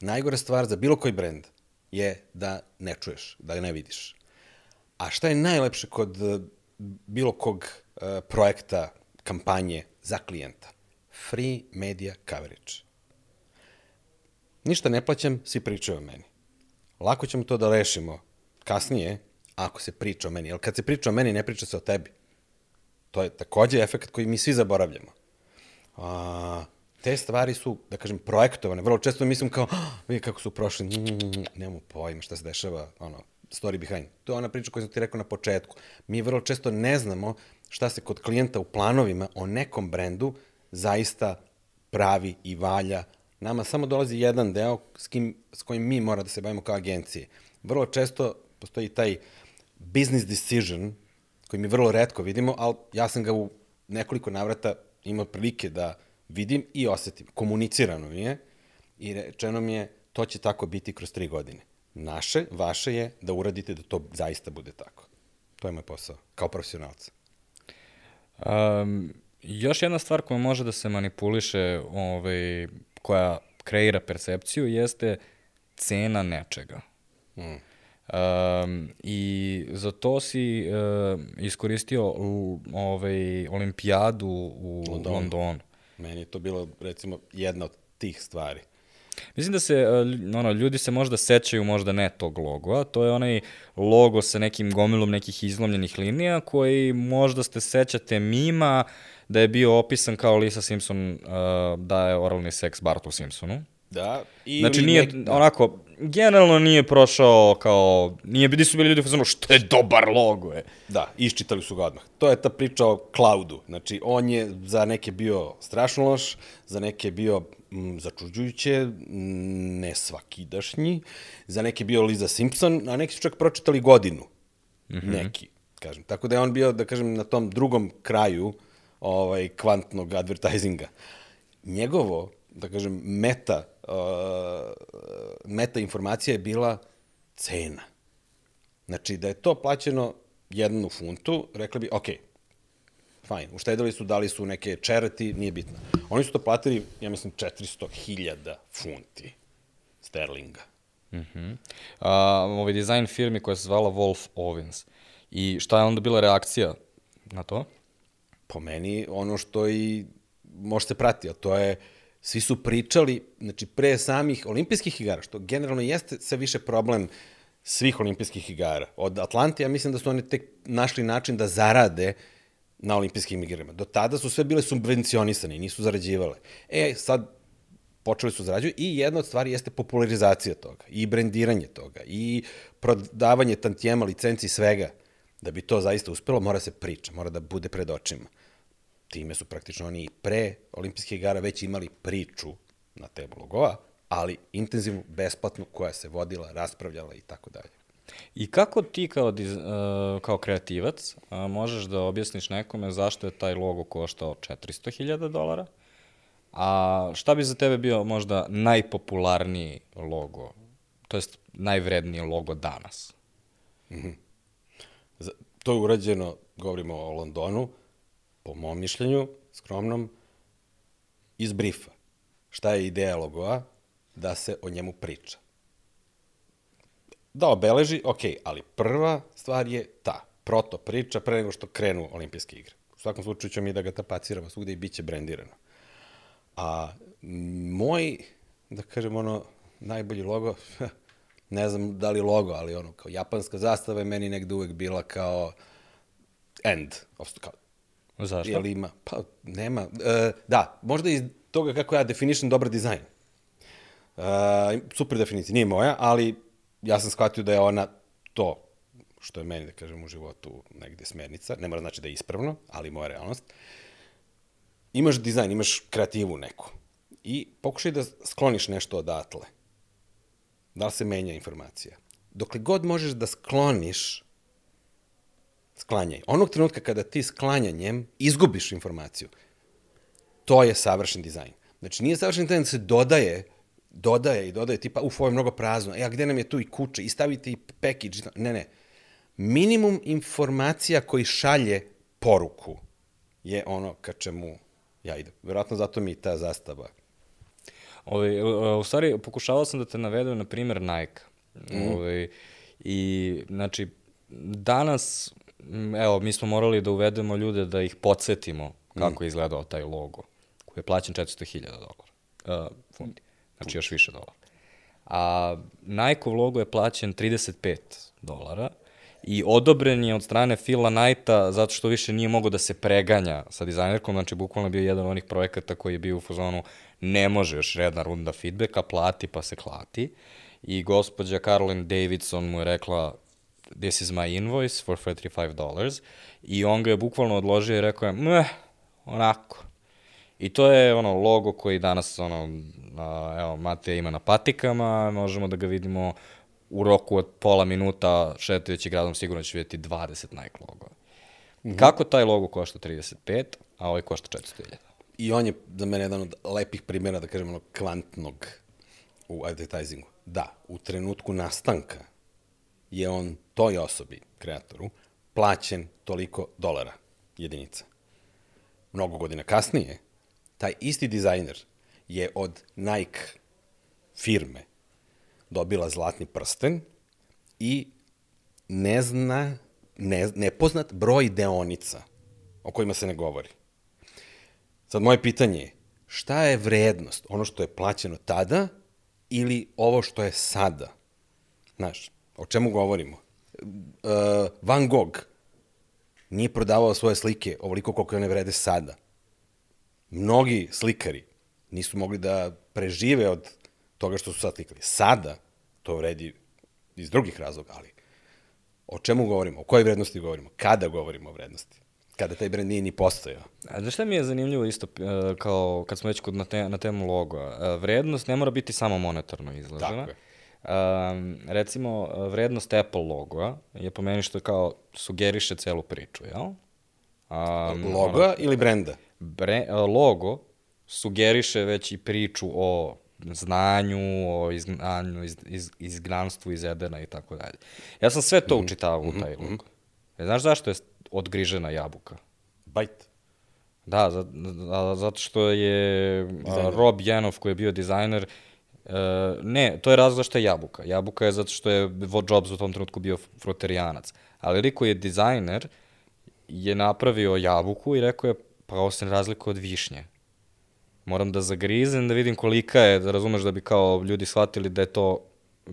Najgore stvar za bilo koji brend je da ne čuješ, da ne vidiš. A šta je najlepše kod bilo kog uh, projekta, kampanje za klijenta? Free media coverage. Ništa ne plaćam, svi pričaju o meni. Lako ćemo to da rešimo kasnije, ako se priča o meni. Jer kad se priča o meni, ne priča se o tebi. To je takođe efekt koji mi svi zaboravljamo. A, te stvari su, da kažem, projektovane. Vrlo često mislim kao, oh, vidi kako su prošli, nemamo pojma šta se dešava, ono, story behind. To je ona priča koju sam ti rekao na početku. Mi vrlo često ne znamo šta se kod klijenta u planovima o nekom brendu zaista pravi i valja. Nama samo dolazi jedan deo s, kim, s kojim mi mora da se bavimo kao agencije. Vrlo često postoji taj business decision koji mi vrlo redko vidimo, ali ja sam ga u nekoliko navrata imao prilike da vidim i osetim. Komunicirano mi je i rečeno mi je to će tako biti kroz tri godine. Naše, vaše je da uradite da to zaista bude tako. To je moj posao, kao profesionalca. Um, još jedna stvar koja može da se manipuliše, ovaj, koja kreira percepciju, jeste cena nečega. Mm. Um, I za to si uh, iskoristio l, ovaj, olimpijadu u Londonu. Londonu. Meni je to bilo, recimo, jedna od tih stvari. Mislim da se, lj- ono, ljudi se možda sećaju, možda ne tog logoa, to je onaj logo sa nekim gomilom nekih izlomljenih linija koji možda ste sećate mima da je bio opisan kao Lisa Simpson uh, da je oralni seks Bartu Simpsonu. Da, i Znači nije, onako, generalno nije prošao kao, nije, nisu bili ljudi u što je dobar logo je. Da, iščitali su ga odmah. To je ta priča o Cloudu. Znači, on je za neke bio strašno loš, za neke bio mm, začuđujuće, mm, ne svakidašnji, za neke bio Liza Simpson, a neki su čak pročitali godinu. Mm -hmm. Neki, kažem. Tako da je on bio, da kažem, na tom drugom kraju ovaj, kvantnog advertisinga. Njegovo, da kažem, meta, uh, meta informacija je bila cena. Znači, da je to plaćeno jednu funtu, rekli bi, ok, fajn, uštedili su, dali su neke charity, nije bitno. Oni su to platili, ja mislim, 400.000 funti sterlinga. Uh -huh. A, ovaj dizajn firmi koja se zvala Wolf Owens. I šta je onda bila reakcija na to? Po meni, ono što i može se prati, a to je, svi su pričali, znači, pre samih olimpijskih igara, što generalno jeste sve više problem svih olimpijskih igara. Od Atlante, ja mislim da su oni tek našli način da zarade na olimpijskim igrama. Do tada su sve bile subvencionisane i nisu zarađivale. E, sad počeli su zarađuju i jedna od stvari jeste popularizacija toga i brendiranje toga i prodavanje tantijema, licenci svega. Da bi to zaista uspelo, mora se priča, mora da bude pred očima. Time su praktično oni i pre olimpijskih igara već imali priču na temu logova, ali intenzivnu, besplatnu, koja se vodila, raspravljala i tako dalje. I kako ti kao, diz, uh, kao kreativac uh, možeš da objasniš nekome zašto je taj logo koštao 400.000 dolara? A šta bi za tebe bio možda najpopularniji logo, to jest najvredniji logo danas? Mm -hmm. To je urađeno, govorimo o Londonu, po mom mišljenju, skromnom, iz brifa. Šta je ideja logoa? Da se o njemu priča. Da obeleži, ok, ali prva stvar je ta, proto priča pre nego što krenu olimpijske igre. U svakom slučaju ćemo mi da ga tapaciramo svugde i bit će brendirano. A moj, da kažem ono, najbolji logo, ne znam da li logo, ali ono, kao japanska zastava je meni negde uvek bila kao end kao, Zašto? Jel ima? Pa, nema. E, da, možda iz toga kako ja definišem dobar dizajn. E, super definicija, nije moja, ali ja sam shvatio da je ona to što je meni, da kažem, u životu negde smernica. Ne mora znači da je ispravno, ali moja realnost. Imaš dizajn, imaš kreativu neku. I pokušaj da skloniš nešto odatle. Da li se menja informacija? Dokle god možeš da skloniš sklanjaj. Onog trenutka kada ti sklanjanjem izgubiš informaciju, to je savršen dizajn. Znači, nije savršen dizajn da se dodaje, dodaje i dodaje, tipa, uf, ovo je mnogo prazno, e, a gde nam je tu i kuće, i stavite i package, ne, ne. Minimum informacija koji šalje poruku je ono ka čemu ja idem. Verovatno zato mi ta zastava. Ove, u stvari, pokušavao sam da te navedem, na primjer, Nike. Mm. Ove, I, znači, danas evo, mi smo morali da uvedemo ljude da ih podsjetimo kako je izgledao taj logo, koji je plaćen 400.000 dolara, uh, funti, znači još više dolara. A Nike-ov logo je plaćen 35 dolara i odobren je od strane Phila Knighta zato što više nije mogo da se preganja sa dizajnerkom, znači bukvalno bio jedan od onih projekata koji je bio u fazonu ne može još jedna runda feedbacka, plati pa se klati. I gospođa Caroline Davidson mu je rekla this is my invoice for $35 i on ga je bukvalno odložio i rekao je, meh, onako. I to je ono logo koji danas ono, a, evo, Mate ima na patikama, možemo da ga vidimo u roku od pola minuta šetajući gradom sigurno će vidjeti 20 Nike logova. Mm -hmm. Kako taj logo košta 35, a ovaj košta 400.000? I on je za mene jedan od lepih primjera, da kažemo, kvantnog u advertisingu. Da, u trenutku nastanka je on toj osobi, kreatoru, plaćen toliko dolara jedinica. Mnogo godina kasnije, taj isti dizajner je od Nike firme dobila zlatni prsten i ne zna, ne, nepoznat broj deonica o kojima se ne govori. Sad, moje pitanje je, šta je vrednost? Ono što je plaćeno tada ili ovo što je sada? Znaš, o čemu govorimo? Uh, Van Gogh nije prodavao svoje slike ovoliko koliko one vrede sada. Mnogi slikari nisu mogli da prežive od toga što su sad slikali. Sada to vredi iz drugih razloga, ali o čemu govorimo? O kojoj vrednosti govorimo? Kada govorimo o vrednosti? Kada taj brend nije ni postojao. A znaš šta mi je zanimljivo isto, e, kao kad smo već kod na, te, na temu logoa? E, Vrednost ne mora biti samo monetarno izložena. Tako je. Um, recimo, vrednost Apple logoa je po meni što kao sugeriše celu priču, jel? Um, Loga ili brenda? bre, logo sugeriše već i priču o znanju, o izgnanju, iz, iz, izgnanstvu iz Edena i tako dalje. Ja sam sve to učitavao u taj logo. E, znaš zašto je odgrižena jabuka? Bajt. Da, zato što je a, Rob Jenov koji je bio dizajner, e, ne, to je razlog zašto je jabuka. Jabuka je zato što je Jobs u tom trenutku bio fruterijanac. Ali Riko je dizajner, je napravio jabuku i rekao je, pa ovo se ne razlikuje od višnje. Moram da zagrizem, da vidim kolika je, da razumeš da bi kao ljudi shvatili da je to,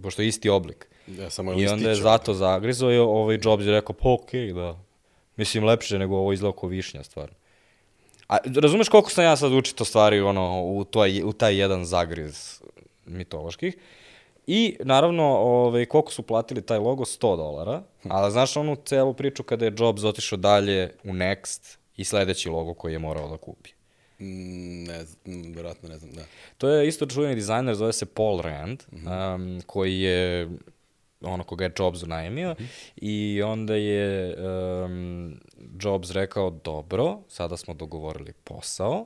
pošto je isti oblik. Ja, samo I onda je zato zagrizo i ovaj Jobs je rekao, pa okej, okay, da. Mislim, lepše nego ovo izgleda kao višnja, stvarno. A razumeš koliko sam ja sad učito stvari ono, u, toj, u taj jedan zagriz mitoloških. I, naravno, ovaj, koliko su platili taj logo? 100 dolara. Ali znaš onu celu priču kada je Jobs otišao dalje u Next i sledeći logo koji je morao da kupi. Mm, Ne znam, verovatno ne znam, da. To je isto čuveni dizajner, zove se Paul Rand, mm -hmm. um, koji je ono koga je Jobs unajmio mm -hmm. i onda je um, Jobs rekao dobro, sada smo dogovorili posao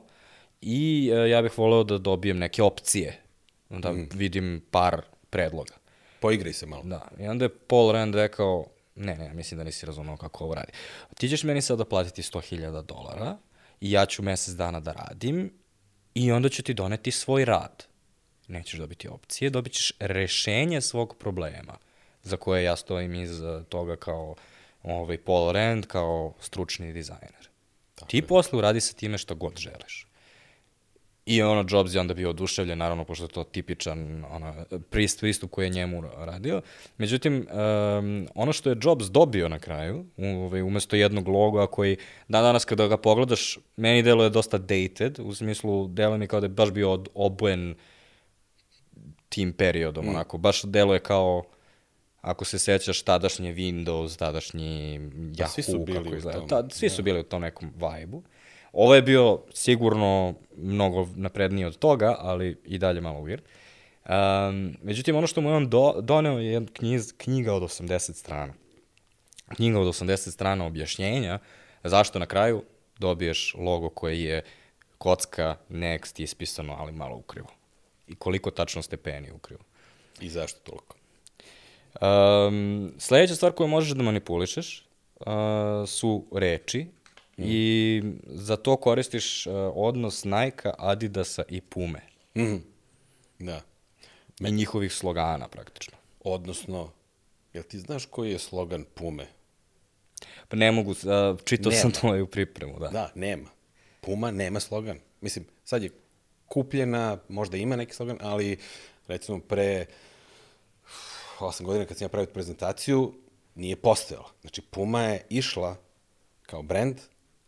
i uh, ja bih voleo da dobijem neke opcije, da mm. vidim par predloga. Poigraj se malo. Da, i onda je Paul Rand rekao, ne, ne, mislim da nisi razumao kako ovo radi. Ti ćeš meni sada platiti 100.000 dolara i ja ću mesec dana da radim i onda ću ti doneti svoj rad. Nećeš dobiti opcije, dobit ćeš rešenje svog problema za koje ja stojim iz toga kao ovaj, Paul Rand, kao stručni dizajner. Tako ti je. posle uradi sa time što god želiš. I ono, Jobs je onda bio oduševljen, naravno, pošto je to tipičan ono, pristup, pristup koji je njemu radio. Međutim, um, ono što je Jobs dobio na kraju, ovaj, umesto jednog loga koji, dan danas kada ga pogledaš, meni delo je dosta dated, u smislu, delo mi kao da je baš bio od, obojen tim periodom, mm. onako, baš delo je kao, ako se sećaš tadašnje Windows, tadašnji Yahoo, pa, svi su bili kako izgleda. Ta, svi su bili u tom nekom vibe-u. Ovo je bio sigurno mnogo napredniji od toga, ali i dalje malo weird. Um, međutim, ono što mu je on do, doneo je knjiz, knjiga od 80 strana. Knjiga od 80 strana objašnjenja zašto na kraju dobiješ logo koji je kocka next ispisano, ali malo ukrivo. I koliko tačno stepeni ukrivo. I zašto toliko? Um, sledeća stvar koju možeš da manipulišeš uh, su reči Mm. I za to koristiš uh, odnos Nike, Adidasa i Pume. Mm. Da. I njihovih slogana, praktično. Odnosno, jel ti znaš koji je slogan Pume? Pa ne mogu, uh, čitao nema. sam to u pripremu, da. Da, nema. Puma nema slogan. Mislim, sad je kupljena, možda ima neki slogan, ali recimo pre 8 godina kad sam ja pravio prezentaciju, nije postojala. Znači, Puma je išla kao brand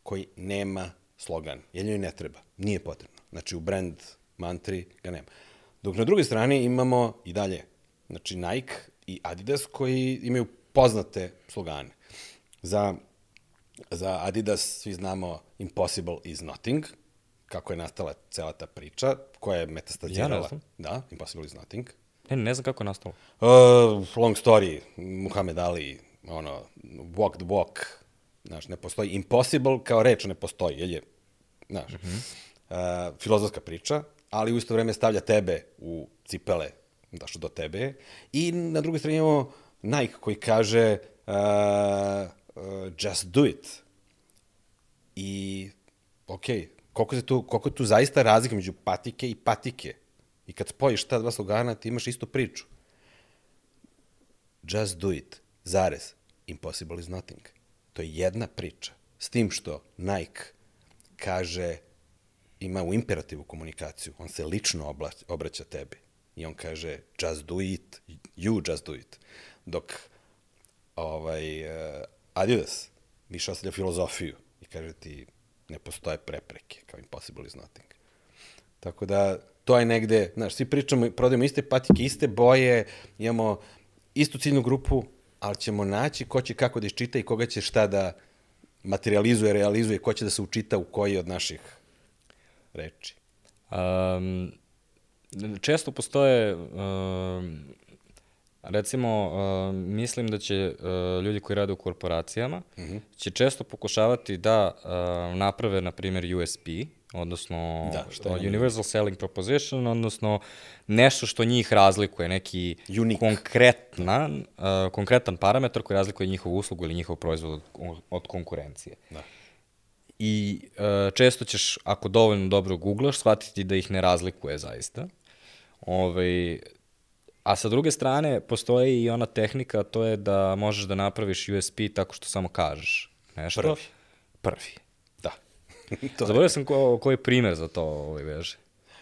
koji nema slogan, jer njoj ne treba, nije potrebno. Znači u brand mantri ga nema. Dok na drugoj strani imamo i dalje, znači Nike i Adidas koji imaju poznate slogane. Za, za Adidas svi znamo Impossible is nothing, kako je nastala cela ta priča, koja je metastazirala. Ja ne znam. Da, Impossible is nothing. Ne, ne znam kako je nastalo. Uh, long story, Muhammed Ali, ono, walk the walk, Znaš, ne postoji. Impossible kao reč ne postoji, jer je, znaš, mm -hmm. uh, filozofska priča, ali u isto vreme stavlja tebe u cipele, daš do tebe. I na drugoj strani imamo Nike koji kaže uh, uh, just do it. I, okej, okay, koliko, se tu, koliko je tu zaista razlika među patike i patike. I kad spojiš ta dva slogana, ti imaš istu priču. Just do it. Zarez impossible is nothing. To je jedna priča. S tim što Nike kaže, ima u imperativu komunikaciju, on se lično obraća tebi. I on kaže, just do it, you just do it. Dok ovaj, uh, Adidas više ostavlja filozofiju i kaže ti, ne postoje prepreke, kao impossible is nothing. Tako da, to je negde, znaš, svi pričamo, prodajemo iste patike, iste boje, imamo istu ciljnu grupu, ali ćemo naći ko će kako da iščita i koga će šta da materializuje, realizuje, ko će da se učita u koji od naših reči. Um, često postoje, um, recimo, uh, mislim da će uh, ljudi koji rade u korporacijama, mm -hmm. će često pokušavati da uh, naprave, na primjer, USP, odnosno da, šta je Universal Selling Proposition, odnosno nešto što njih razlikuje, neki Unique. konkretna, uh, konkretan parametar koji razlikuje njihovu uslugu ili njihov proizvod od, od konkurencije. Da. I uh, često ćeš, ako dovoljno dobro googlaš, shvatiti da ih ne razlikuje zaista. Ove, ovaj, a sa druge strane, postoji i ona tehnika, to je da možeš da napraviš USP tako što samo kažeš nešto. Prvi. Prvi. To Zaboravio sam ko, koji je primer za to ovaj veže.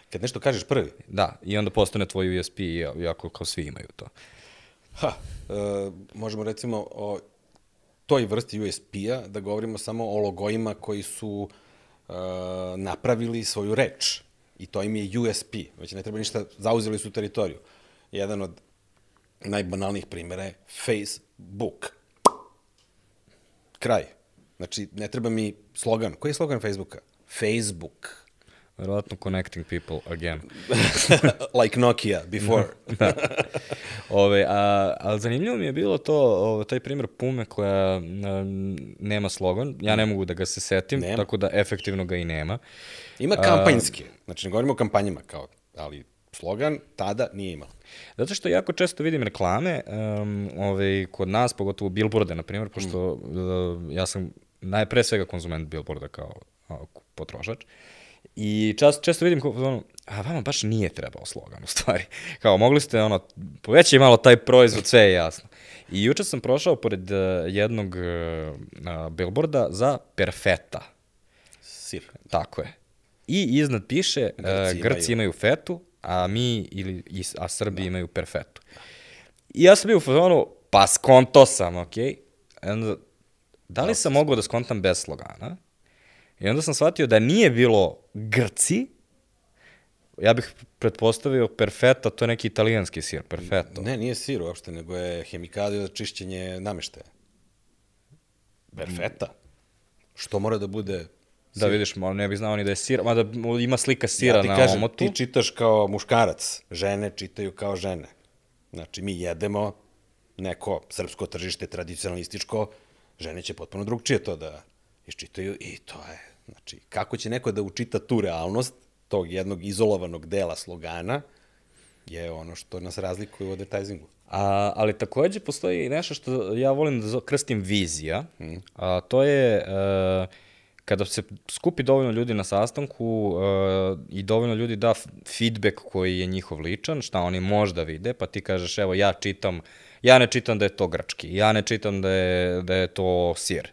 Kad nešto kažeš prvi? Da, i onda postane tvoj USP, iako kao svi imaju to. Ha, e, možemo recimo o toj vrsti USP-a da govorimo samo o logojima koji su e, napravili svoju reč. I to im je USP. Već ne treba ništa, zauzeli su teritoriju. Jedan od najbanalnijih primjera je Facebook. Kraj. Znači, ne treba mi slogan. Koji je slogan Facebooka? Facebook. Verovatno connecting people again. like Nokia before. da. Ove, a, ali zanimljivo mi je bilo to, ove, taj primjer Pume koja a, nema slogan. Ja ne mogu da ga se setim, nema. tako da efektivno ga i nema. Ima kampanjske. Znači, ne govorimo o kampanjima kao, ali slogan tada nije imao. Zato što jako često vidim reklame, um, ovaj, kod nas, pogotovo billboarde, na primjer, pošto mm. uh, ja sam najpre svega konzument billboarda kao potrošač. I čas, često vidim kao, ono, a vama baš nije trebao slogan u stvari. Kao, mogli ste, ono, poveći malo taj proizvod, sve je jasno. I juče sam prošao pored uh, jednog uh, billboarda za Perfeta. Sir. Tako je. I iznad piše, Grci, uh, Grci imaju. imaju fetu, a mi, ili, a Srbi da. imaju perfetu. I ja sam bio u fazonu, pa skonto sam, okej? Okay? Da li sam mogao da skontam bez slogana? I onda sam shvatio da nije bilo Grci, ja bih pretpostavio perfeta, to je neki italijanski sir, perfetto. Ne, nije sir uopšte, nego je hemikalija za čišćenje nameštaja. Perfeta. Što mora da bude Da vidiš, ne bih znao ni da je sir, mada ima slika sira ja ti na kažem, omotu. Ti čitaš kao muškarac, žene čitaju kao žene. Znači, mi jedemo neko srpsko tržište tradicionalističko, žene će potpuno drugčije to da iščitaju i to je, znači, kako će neko da učita tu realnost tog jednog izolovanog dela slogana, je ono što nas razlikuje u advertisingu. A, ali takođe postoji nešto što ja volim da krstim vizija, mm. a to je... Uh, kada se skupi dovoljno ljudi na sastanku uh, i dovoljno ljudi da feedback koji je njihov ličan, šta oni možda vide, pa ti kažeš, evo, ja čitam, ja ne čitam da je to grčki, ja ne čitam da je, da je to sir.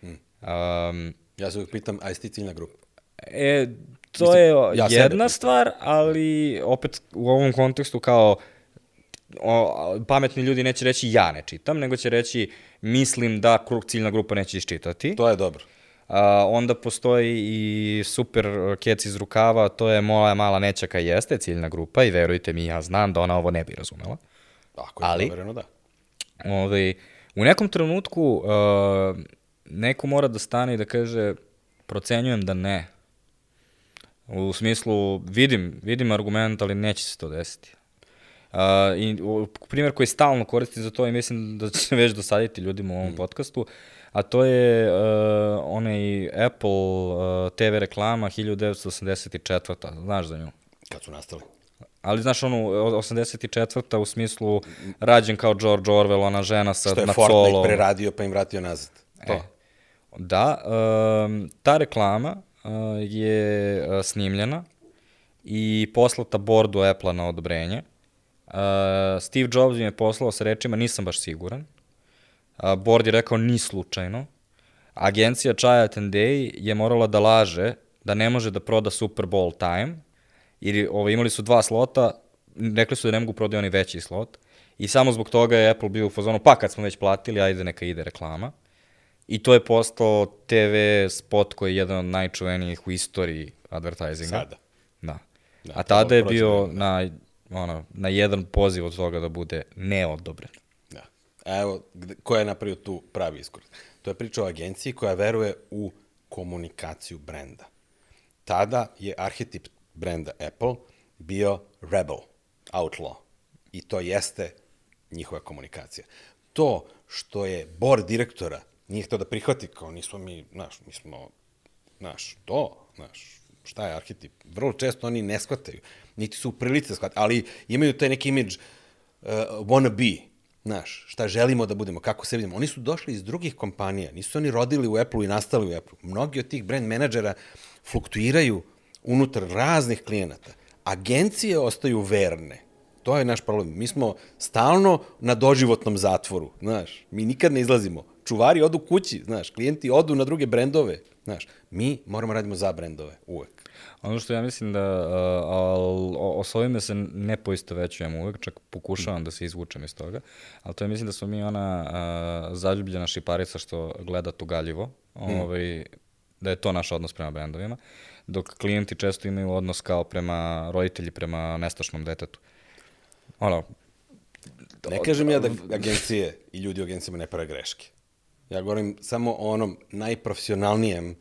Hmm. Um, ja se uvijek pitam, a jesi ti ciljna grupa? E, to Mislim, je ja jedna sebe. stvar, ali opet u ovom kontekstu kao o, pametni ljudi neće reći ja ne čitam, nego će reći mislim da ciljna grupa neće iščitati. To je dobro. Uh, onda postoji i super kec iz rukava, to je moja mala nećaka jeste ciljna grupa i verujte mi, ja znam da ona ovo ne bi razumela. Ako je Ali, vereno, da. Ovaj, u nekom trenutku uh, neko mora da stane i da kaže procenjujem da ne. U smislu, vidim, vidim argument, ali neće se to desiti. Uh, I primjer koji stalno koristi za to i mislim da će već dosaditi ljudima u ovom mm. podcastu, a to je uh, onaj Apple uh, TV reklama 1984. Znaš za nju? Kad su nastali? Ali znaš onu 84. u smislu rađen kao George Orwell, ona žena sa na solo. Što je Fortnite preradio pa im vratio nazad. To. E, da, um, ta reklama uh, je uh, snimljena i poslata bordu Apple-a na odobrenje. Uh, Steve Jobs im je poslao sa rečima, nisam baš siguran, a, board je rekao ni slučajno. Agencija Chiat and Day je morala da laže da ne može da proda Super Bowl time, jer ovo, imali su dva slota, rekli su da ne mogu prodati oni veći slot, i samo zbog toga je Apple bio u fazonu, pa kad smo već platili, ajde neka ide reklama. I to je postao TV spot koji je jedan od najčuvenijih u istoriji advertisinga. Sada. Da. Da, A tada je bio na, ono, na jedan poziv od toga da bude neodobren. Da. A evo, gde, ko je napravio tu pravi iskorak? To je priča o agenciji koja veruje u komunikaciju brenda. Tada je arhetip brenda Apple bio rebel, outlaw. I to jeste njihova komunikacija. To što je board direktora nije htio da prihvati kao nismo mi, znaš, mi smo, znaš, to, znaš, šta je arhetip? Vrlo često oni ne shvataju, niti su u prilici da shvataju, ali imaju taj neki imidž uh, wanna be, znaš, šta želimo da budemo, kako se vidimo. Oni su došli iz drugih kompanija, nisu oni rodili u Apple-u i nastali u Apple-u. Mnogi od tih brand menadžera fluktuiraju unutar raznih klijenata. Agencije ostaju verne. To je naš problem. Mi smo stalno na doživotnom zatvoru, znaš. Mi nikad ne izlazimo. Čuvari odu kući, znaš. Klijenti odu na druge brendove, znaš. Mi moramo radimo za brendove, uvek. Ono što ja mislim da, uh, al, o, o s ovime se ne poisto većujem uvek, čak pokušavam da se izvučem iz toga, ali to je mislim da smo mi ona uh, zaljubljena šiparica što gleda tugaljivo, ovaj, da je to naš odnos prema brendovima, dok klijenti često imaju odnos kao prema roditelji, prema nestašnom detetu. Ono, Ne kažem ja da agencije i ljudi u agencijama ne prave greške. Ja govorim samo o onom najprofesionalnijem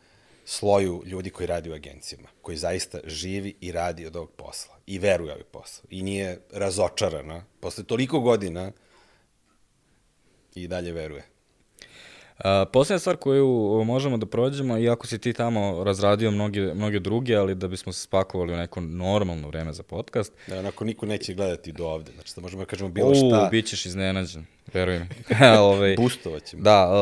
sloju ljudi koji radi u agencijama, koji zaista živi i radi od ovog posla i veruje ovaj posao i nije razočarana posle toliko godina i dalje veruje. A, posljednja stvar koju možemo da prođemo, iako si ti tamo razradio mnoge, mnoge druge, ali da bismo se spakovali u neko normalno vreme za podcast, Da, onako niko neće gledati do ovde, znači da možemo da kažemo bilo U, šta, bit ćeš iznenađen, veruj mi. ovaj, boostovat ćemo. da, uh,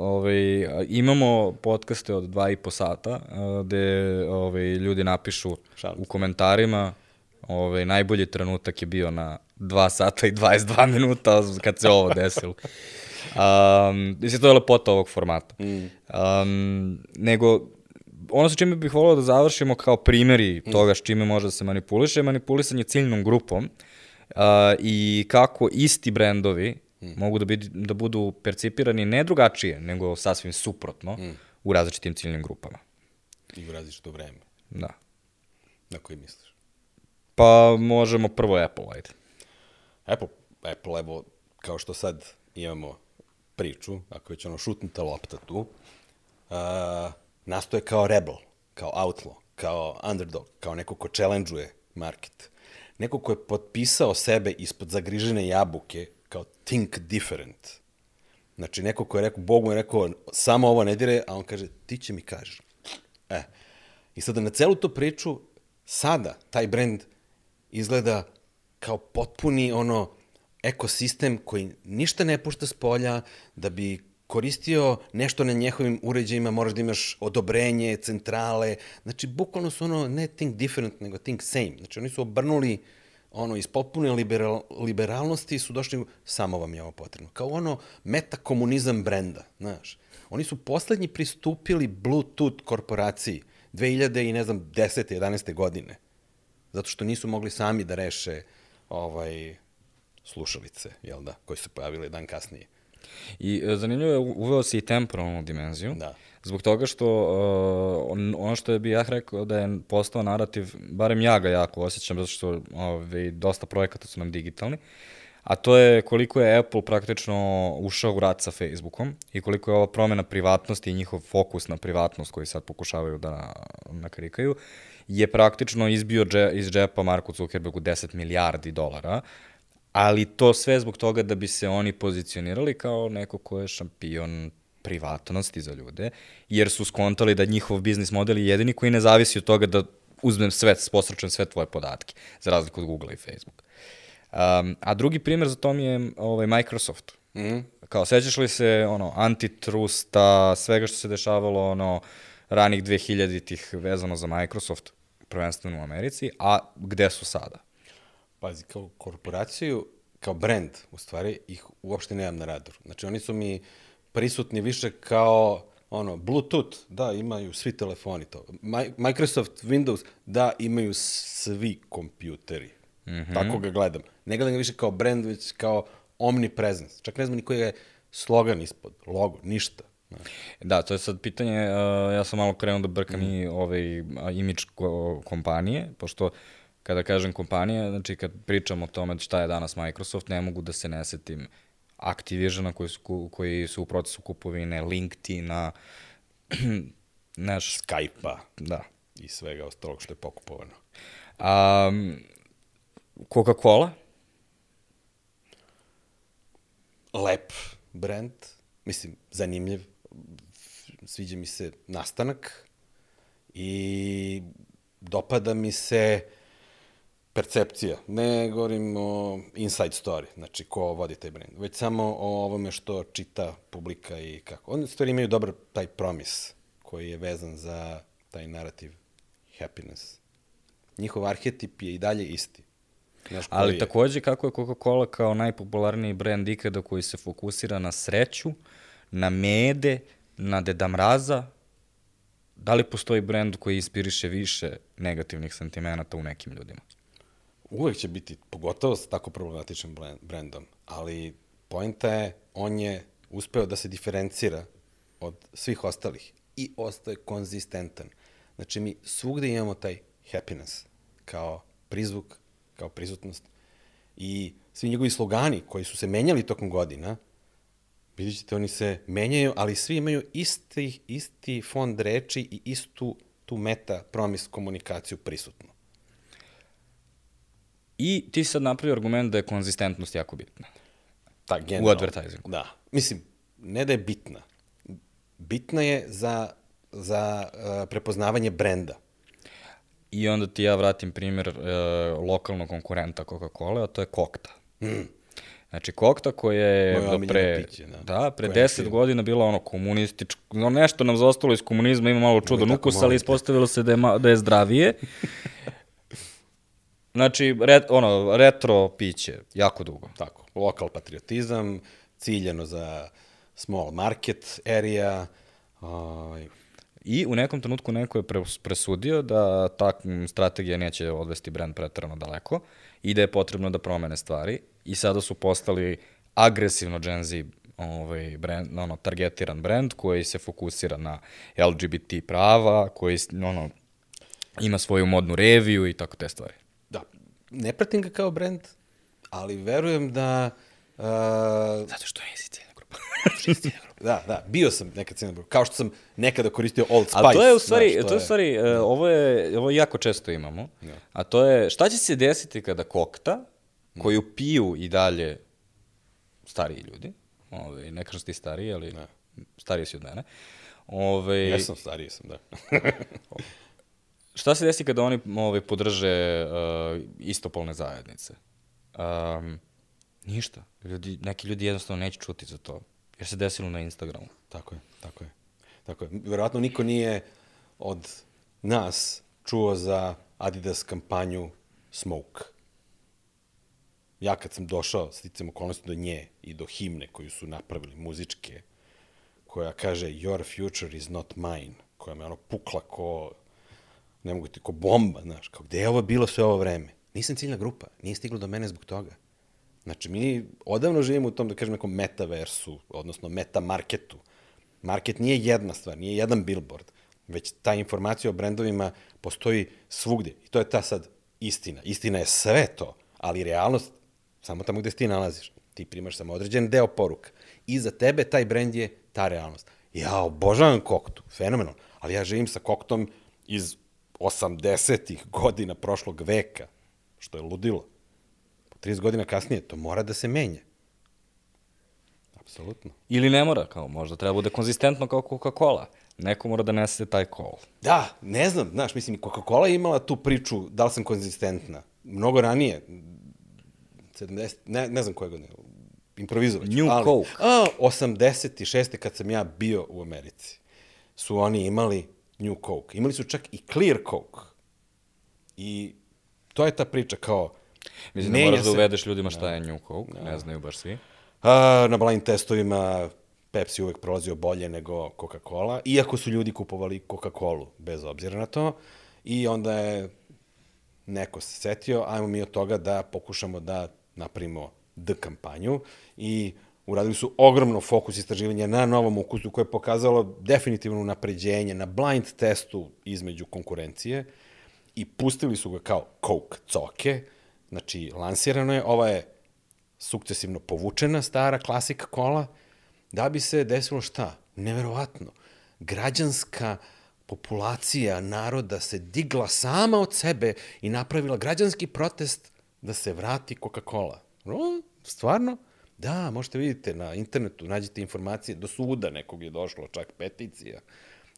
ovaj, imamo podcaste od dva i po sata, uh, gde ovaj, ljudi napišu Šalim u komentarima ovaj, najbolji trenutak je bio na 2 sata i 22 minuta kad se ovo desilo. Um, mislim, to je lepota ovog formata. Mm. Um, nego, ono sa čime bih volao da završimo kao primjeri toga s čime može da se manipuliše, je manipulisanje ciljnom grupom uh, i kako isti brendovi mogu da, biti, da budu percipirani ne drugačije, nego sasvim suprotno u različitim ciljnim grupama. I u različito vreme. Da. Na koji misliš? Pa možemo prvo Apple, ajde. Apple, Apple, evo, kao što sad imamo priču, ako već ono šutnuta lopta tu, uh, nastoje kao rebel, kao outlaw, kao underdog, kao neko ko challenge-uje market. Neko ko je potpisao sebe ispod zagrižene jabuke kao think different. Znači, neko ko je rekao, Bog mu je rekao, samo ovo ne dire, a on kaže, ti će mi kažeš. E, i sada na celu tu priču, sada taj brand izgleda kao potpuni ono ekosistem koji ništa ne pušta s polja, da bi koristio nešto na njehovim uređajima, moraš da imaš odobrenje, centrale, znači bukvalno su ono ne think different, nego think same. Znači oni su obrnuli ono iz potpune liberal, liberalnosti su došli samo vam je ovo potrebno. Kao ono metakomunizam brenda, znaš. Oni su poslednji pristupili Bluetooth korporaciji 2000 i ne znam 10. 11. godine. Zato što nisu mogli sami da reše ovaj slušalice, jel da, koji su se pojavili dan kasnije. I e, zanimljivo je, uveo si i temporalnu dimenziju. Da. Zbog toga što uh, on, ono što je bi ja rekao da je postao narativ, barem ja ga jako osjećam, zato što ovaj, dosta projekata su nam digitalni, a to je koliko je Apple praktično ušao u rat sa Facebookom i koliko je ova promena privatnosti i njihov fokus na privatnost koji sad pokušavaju da nakrikaju, je praktično izbio dže, iz džepa Marku Zuckerbergu 10 milijardi dolara, ali to sve zbog toga da bi se oni pozicionirali kao neko ko je šampion privatnosti za ljude, jer su skontali da njihov biznis model je jedini koji ne zavisi od toga da uzmem sve, posrećem sve tvoje podatke, za razliku od Google i Facebook. Um, a drugi primjer za tom je ovaj, Microsoft. Mm -hmm. Kao, sećaš li se ono, antitrusta, svega što se dešavalo ono, ranih 2000-ih vezano za Microsoft, prvenstveno u Americi, a gde su sada? Pazi, kao korporaciju kao brand, u stvari, ih uopšte nemam na radaru. Znači, oni su mi prisutni više kao ono, Bluetooth, da, imaju svi telefoni to. Mi- Microsoft Windows, da, imaju svi kompjuteri. Mm -hmm. Tako ga gledam. Ne gledam ga više kao brand, već kao omnipresence. Čak ne znam ni koji je slogan ispod, logo, ništa. Da, to je sad pitanje, uh, ja sam malo krenuo da brkam i ovaj imidž ko, kompanije, pošto kada kažem kompanije, znači kad pričam o tome šta je danas Microsoft, ne mogu da se ne setim Activisiona koji su, koji su u procesu kupovine, LinkedIna, naš, Skype-a. da. i svega ostalog što je pokupovano. Um, Coca-Cola, Lep brand, mislim, zanimljiv, sviđa mi se nastanak. I dopada mi se percepcija. Ne govorim o inside story, znači ko vodi taj brand, već samo o ovome što čita publika i kako. Oni stvari imaju dobar taj promis koji je vezan za taj narativ happiness. Njihov arhetip je i dalje isti. Znaš ali je? takođe kako je Coca-Cola kao najpopularniji brend ikada koji se fokusira na sreću, na mede, na Deda Mraza, da li postoji brend koji inspiriše više negativnih sentimenata u nekim ljudima? Uvek će biti, pogotovo sa tako problematičnim brendom, ali pojenta je, on je uspeo da se diferencira od svih ostalih i ostaje konzistentan. Znači, mi svugde imamo taj happiness kao prizvuk, kao prisutnost i svi njegovi slogani koji su se menjali tokom godina, vidjet ćete, oni se menjaju, ali svi imaju isti, isti fond reči i istu tu meta promis komunikaciju prisutnu. I ti sad napravi argument da je konzistentnost jako bitna. Ta, generalno. advertisingu. Da. Mislim, ne da je bitna. Bitna je za, za uh, prepoznavanje brenda. I onda ti ja vratim primjer e, lokalnog konkurenta Coca-Cola, a to je Kokta. Mm. Znači, Kokta koja je Moje do pre, piće, da. da, pre Koje je 10 film. godina bila ono komunističko, no nešto nam zaostalo iz komunizma, ima malo čudan ukus, ali ispostavilo se da je, ma, da je zdravije. znači, re, ono, retro piće, jako dugo. Tako. Lokal patriotizam, ciljano za small market area. Uh, I u nekom trenutku neko je pre- presudio da ta strategija neće odvesti brand pretarano daleko i da je potrebno da promene stvari i sada su postali agresivno Gen Z ovaj brand, ono, targetiran brand koji se fokusira na LGBT prava, koji ono, ima svoju modnu reviju i tako te stvari. Da. Ne pratim ga kao brand, ali verujem da... Uh, Zato što je ciljna grupa. da, da, bio sam nekad ciljna grupa. Kao što sam nekada koristio Old Spice. Ali to je u stvari, znaš, to je u stvari, e, ovo je, ovo jako često imamo, a to je, šta će se desiti kada kokta, koju piju i dalje stariji ljudi, ovaj, ne kažem ti stariji, ali stariji si od mene, ovaj, Jesam, stariji sam, da. šta se desi kada oni ovaj, podrže uh, istopolne zajednice? Um, ništa. Ljudi, neki ljudi jednostavno neće čuti za to, jer se desilo na Instagramu. Tako je, tako je. Tako je. Verovatno niko nije od nas čuo za Adidas kampanju Smoke. Ja kad sam došao, sticam okolnosti do nje i do himne koju su napravili, muzičke, koja kaže Your future is not mine, koja me ono pukla ko, ne mogu ti, ko bomba, znaš, kao gde je ovo bilo sve ovo vreme? Nisam ciljna grupa, nije stiglo do mene zbog toga. Znači, mi odavno živimo u tom, da kažem, nekom metaversu, odnosno metamarketu. Market nije jedna stvar, nije jedan billboard, već ta informacija o brendovima postoji svugde. I to je ta sad istina. Istina je sve to, ali realnost samo tamo gde ti nalaziš. Ti primaš samo određen deo poruka. I za tebe taj brend je ta realnost. Ja obožavam koktu, fenomenalno, ali ja živim sa koktom iz 80-ih godina prošlog veka, što je ludilo. 30 godina kasnije, to mora da se menja. Apsolutno. Ili ne mora, kao možda treba bude konzistentno kao Coca-Cola. Neko mora da nese taj kol. Da, ne znam, znaš, mislim, Coca-Cola je imala tu priču da li sam konzistentna. Mnogo ranije, 70, ne, ne znam koje godine, improvizovat ću. New ali, Coke. A, 86. kad sam ja bio u Americi, su oni imali New Coke. Imali su čak i Clear Coke. I to je ta priča kao, Mislim da moraš da se- uvedeš ljudima šta je New Coke, ne znaju baš svi. A, na blind testovima Pepsi uvek prolazio bolje nego Coca-Cola, iako su ljudi kupovali Coca-Colu, bez obzira na to. I onda je neko se setio, ajmo mi od toga da pokušamo da napravimo D kampanju i uradili su ogromno fokus istraživanja na novom ukusu koje je pokazalo definitivno napređenje na blind testu između konkurencije i pustili su ga kao Coke coke, znači lansirano je, ova je sukcesivno povučena stara klasika kola, da bi se desilo šta? Neverovatno. Građanska populacija naroda se digla sama od sebe i napravila građanski protest da se vrati Coca-Cola. O, stvarno? Da, možete vidite na internetu, nađete informacije, do suda nekog je došlo, čak peticija.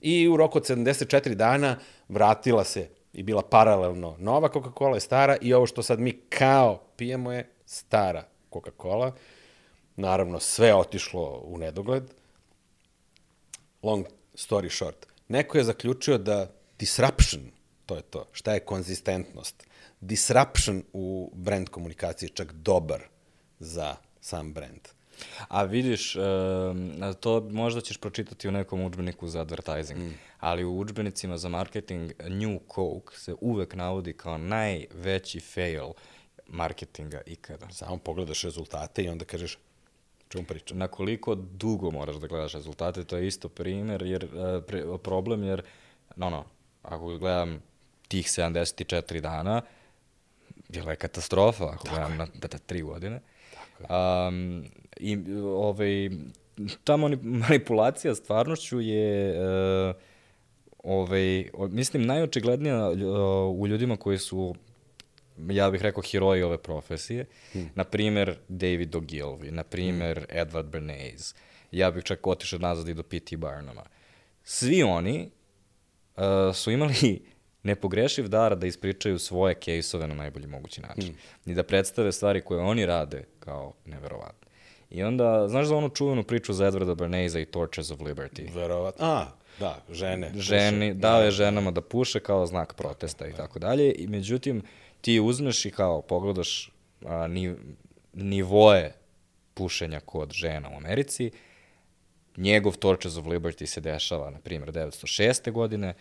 I u roku od 74 dana vratila se i bila paralelno nova Coca-Cola je stara i ovo što sad mi kao pijemo je stara Coca-Cola. Naravno, sve otišlo u nedogled. Long story short. Neko je zaključio da disruption, to je to, šta je konzistentnost, disruption u brand komunikaciji je čak dobar za sam brand. A vidiš, to možda ćeš pročitati u nekom udžbeniku za advertising, mm. ali u udžbenicima za marketing New Coke se uvek navodi kao najveći fail marketinga ikada. Samo pogledaš rezultate i onda kažeš, čemu pričam? Na koliko dugo moraš da gledaš rezultate, to je isto primer, jer, uh, pre, problem, jer, no, no, ako gledam tih 74 dana, bila je katastrofa, ako Tako gledam na da, da, tri godine. Um, I ovaj, ta mani- manipulacija stvarnošću je uh, ovaj, mislim, najočiglednija uh, u ljudima koji su ja bih rekao heroji ove profesije, hmm. na primer David Ogilvy, na primer hmm. Edward Bernays, ja bih čak otišao nazad i do P.T. Barnuma. Svi oni uh, su imali nepogrešiv dar da ispričaju svoje kejsove na najbolji mogući način. Mm. I da predstave stvari koje oni rade kao neverovatne. I onda, znaš za onu čuvenu priču za Edwarda Bernayza i Torches of Liberty? Verovatno. A, da, žene. Ženi, puše. dao je ženama da puše kao znak protesta i tako dalje. I međutim, ti uzmeš i kao pogledaš a, ni, nivoe pušenja kod žena u Americi, njegov Torches of Liberty se dešava, na primjer, 906. godine,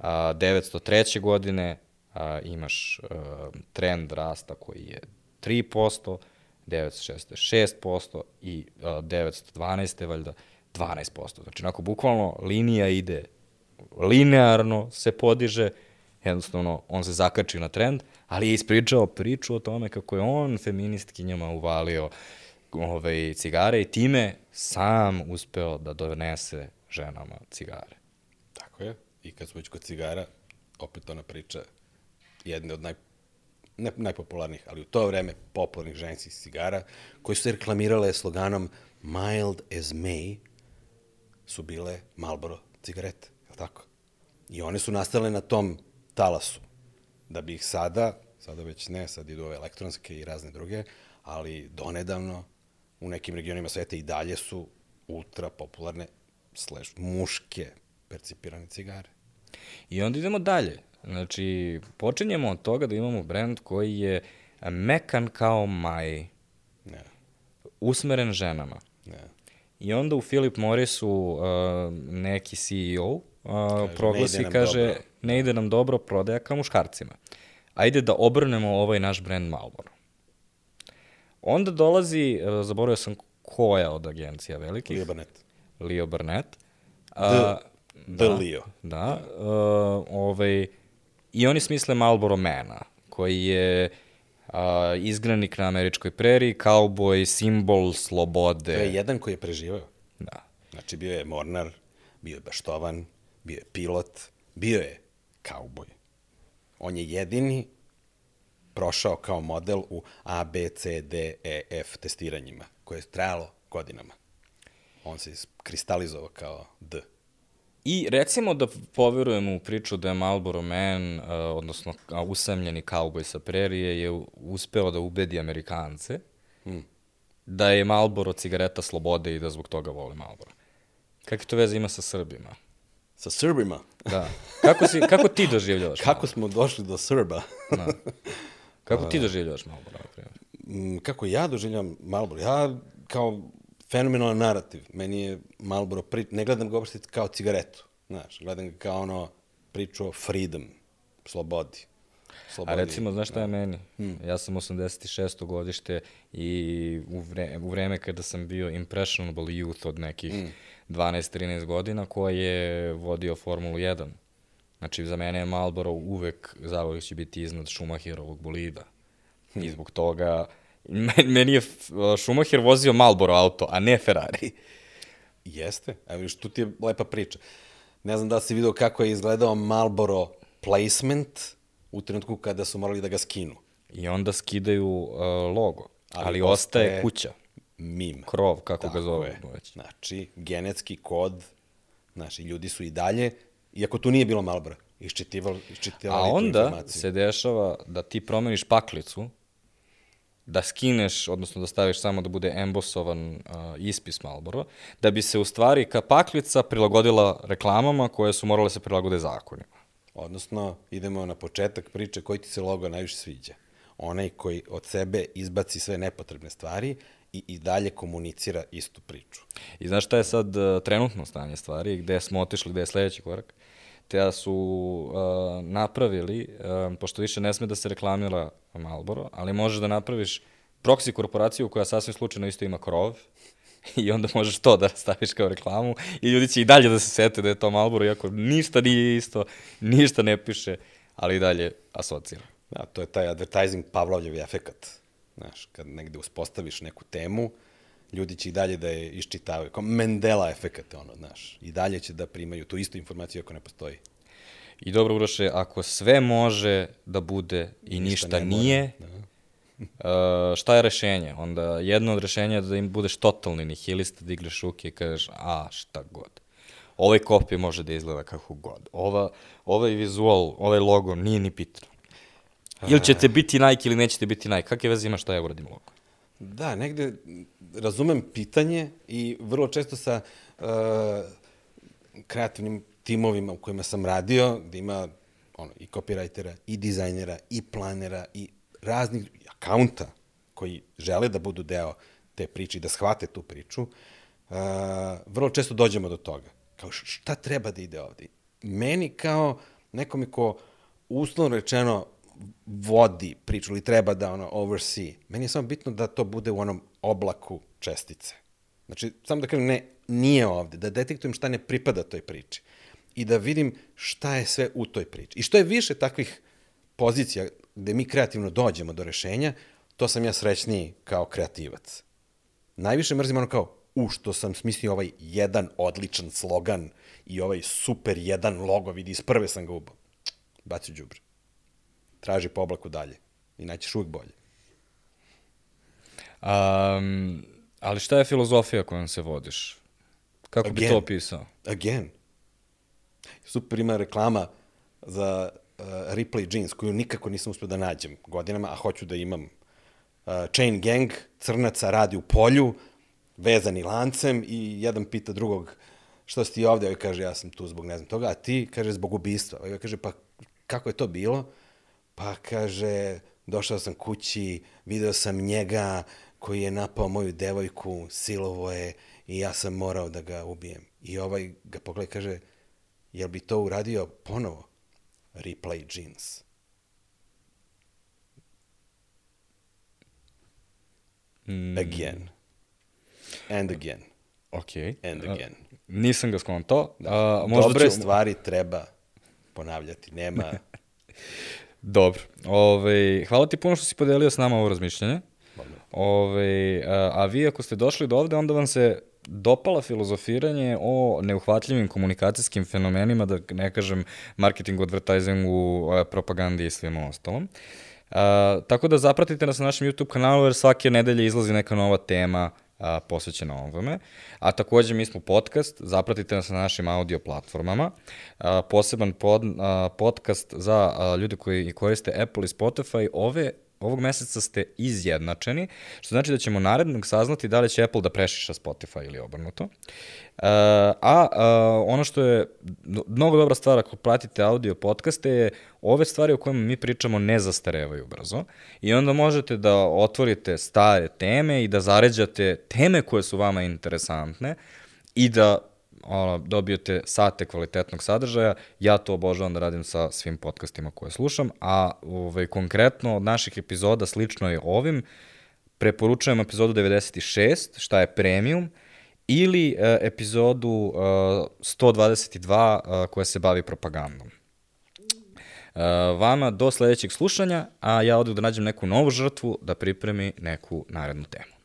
a, 903. godine a, imaš a, trend rasta koji je 3%, 906. 6% i a, 912. valjda 12%. Znači, onako, bukvalno linija ide linearno se podiže, jednostavno on se zakači na trend, ali je ispričao priču o tome kako je on feministkinjama uvalio ove, cigare i time sam uspeo da donese ženama cigare. I kad smo već kod cigara, opet ona priča jedne od naj, ne najpopularnijih, ali u to vreme popularnih ženskih cigara, koji su se reklamirale sloganom Mild as May, su bile Marlboro cigarete, je li tako? I one su nastale na tom talasu. Da bi ih sada, sada već ne, sad idu ove elektronske i razne druge, ali donedavno u nekim regionima sveta i dalje su ultra popularne slash muške percipirane cigare. I onda idemo dalje. Znači, počinjemo od toga da imamo brend koji je mekan kao maj, Ne, usmeren ženama. ne. I onda u Philip Morrisu uh, neki CEO uh, proglasi, "Ne ide nam kaže, dobro." ne ide nam dobro prodaja ka muškarcima. Ajde da obrnemo ovaj naš brand Marlboro. Onda dolazi, uh, zaboravio sam koja od agencija velikih, Leo Burnett. Leo Burnett. The, the Leo. Da, uh, ovaj, i oni smisle Marlboro Mana, koji je uh, izgranik na američkoj preriji, kauboj, simbol slobode. To je jedan koji je preživao. Da. Znači, bio je mornar, bio je baštovan, bio je pilot, bio je kauboj. On je jedini prošao kao model u A, B, C, D, E, F testiranjima, koje je trajalo godinama. On se kristalizovao kao D. I recimo da poverujemo u priču da je Marlboro Man, uh, odnosno usamljeni kauboj sa prerije, je uspeo da ubedi Amerikance Mm. da je Marlboro cigareta slobode i da zbog toga voli Marlboro. Kakve to veze ima sa Srbima? Sa Srbima. Da. Kako, si, kako ti doživljavaš? Kako smo došli do Srba? Da. Kako ti doživljavaš Marlboro? Mm, Kako ja doživljam Marlboro? Ja kao fenomenalan narativ. Meni je Marlboro pri... Ne gledam ga uopšte kao cigaretu, znaš. Gledam ga kao ono priču o freedom, slobodi. A slobodi. recimo, znaš šta je meni? Ja sam 86. godište i u, vre, u vreme kada sam bio impressionable youth od nekih 12-13 godina koji je vodio Formulu 1. Znači, za mene je Marlboro uvek zavojeg će biti iznad Schumacherovog bolida. I zbog toga, meni je f- Schumacher vozio Marlboro auto, a ne Ferrari. Jeste. Evo tu ti je lepa priča. Ne znam da si vidio kako je izgledao Marlboro placement u trenutku kada su morali da ga skinu. I onda skidaju uh, logo, ali, Ali ostaje, kuća, Mim. krov, kako ga Tako zove. je. već. Znači, genetski kod, znaš, i ljudi su i dalje, iako tu nije bilo Marlbora, iščitivali, iščitivali A onda se dešava da ti promeniš paklicu, da skineš, odnosno da staviš samo da bude embosovan uh, ispis Marlboro, da bi se u stvari ka paklica prilagodila reklamama koje su morale se prilagode zakonima. Odnosno, idemo na početak priče koji ti se logo najviše sviđa. Onaj koji od sebe izbaci sve nepotrebne stvari i, i dalje komunicira istu priču. I znaš šta je sad uh, trenutno stanje stvari, gde smo otišli, gde je sledeći korak? Te su uh, napravili, uh, pošto više ne sme da se reklamira Marlboro, ali možeš da napraviš proxy korporaciju koja sasvim slučajno isto ima krov i onda možeš to da staviš kao reklamu i ljudi će i dalje da se sete da je to Marlboro, iako ništa nije isto, ništa ne piše, ali i dalje asocira. Da, to je taj advertising Pavlovljev efekat. Znaš, kad negde uspostaviš neku temu, ljudi će i dalje da je iščitavaju. Kao Mendela efekat, ono, znaš. I dalje će da primaju tu istu informaciju ako ne postoji. I dobro, Uroše, ako sve može da bude i ništa, mora, nije, uh, šta je rešenje? Onda jedno od rešenja je da im budeš totalni nihilista, da igraš ruke i kažeš, a šta god. Ovaj kopij može da izgleda kako god. Ova, ovaj vizual, ovaj logo nije ni pitno. Ili ćete biti Nike ili nećete biti Nike. Kakve veze ima šta ja uradim logo? Da, negde razumem pitanje i vrlo često sa uh, kreativnim timovima u kojima sam radio, gde ima ono, i copywritera, i dizajnera, i planera, i raznih akaunta koji žele da budu deo te priče i da shvate tu priču, uh, vrlo često dođemo do toga. Kao šta treba da ide ovde? Meni kao nekome ko uslovno rečeno vodi priču ili treba da ono oversee. Meni je samo bitno da to bude u onom oblaku čestice. Znači, samo da kažem, ne, nije ovde, da detektujem šta ne pripada toj priči i da vidim šta je sve u toj priči. I što je više takvih pozicija gde mi kreativno dođemo do rešenja, to sam ja srećniji kao kreativac. Najviše mrzim ono kao, u što sam smislio ovaj jedan odličan slogan i ovaj super jedan logo, vidi, iz prve sam ga ubao. Baci u džubre. Traži po oblaku dalje. I naćeš uvijek bolje. Um, ali šta je filozofija kojom se vodiš? Kako bi Again. to opisao? Again. Super ima reklama za uh, Ripley jeans, koju nikako nisam uspio da nađem godinama, a hoću da imam. Uh, chain gang, crnaca radi u polju, vezani lancem i jedan pita drugog što si ti ovde, ovaj kaže ja sam tu zbog ne znam toga, a ti kaže zbog ubistva. Ovaj kaže pa kako je to bilo? Pa kaže došao sam kući, video sam njega koji je napao moju devojku, silovo je i ja sam morao da ga ubijem. I ovaj ga pogleda kaže, jel bi to uradio ponovo? Replay jeans. Mm, Again. And again. ok. And A, again. nisam ga skontao. Da. možda Dobre ću... stvari treba ponavljati. Nema... Dobro. Ove, hvala ti puno što si podelio s nama ovo razmišljanje. Ove, a, a vi ako ste došli do ovde, onda vam se dopala filozofiranje o neuhvatljivim komunikacijskim fenomenima, da ne kažem marketingu, advertisingu, propagandi i svim ostalom. A, tako da zapratite nas na našem YouTube kanalu jer svake nedelje izlazi neka nova tema a, posvećena ovome. A takođe mi smo podcast, zapratite nas na našim audio platformama. A, poseban pod, a, podcast za a, ljude koji koriste Apple i Spotify. Ove ovog meseca ste izjednačeni, što znači da ćemo narednog saznati da li će Apple da prešiša Spotify ili obrnuto. Uh, a, a ono što je mnogo dobra stvar ako pratite audio podcaste je ove stvari o kojima mi pričamo ne zastarevaju brzo i onda možete da otvorite stare teme i da zaređate teme koje su vama interesantne i da ono, dobijete sate kvalitetnog sadržaja. Ja to obožavam da radim sa svim podcastima koje slušam, a ovaj, konkretno od naših epizoda slično je ovim, preporučujem epizodu 96, šta je premium, ili uh, epizodu uh, 122 uh, koja se bavi propagandom. Uh, vama do sledećeg slušanja, a ja odu da nađem neku novu žrtvu da pripremi neku narednu temu.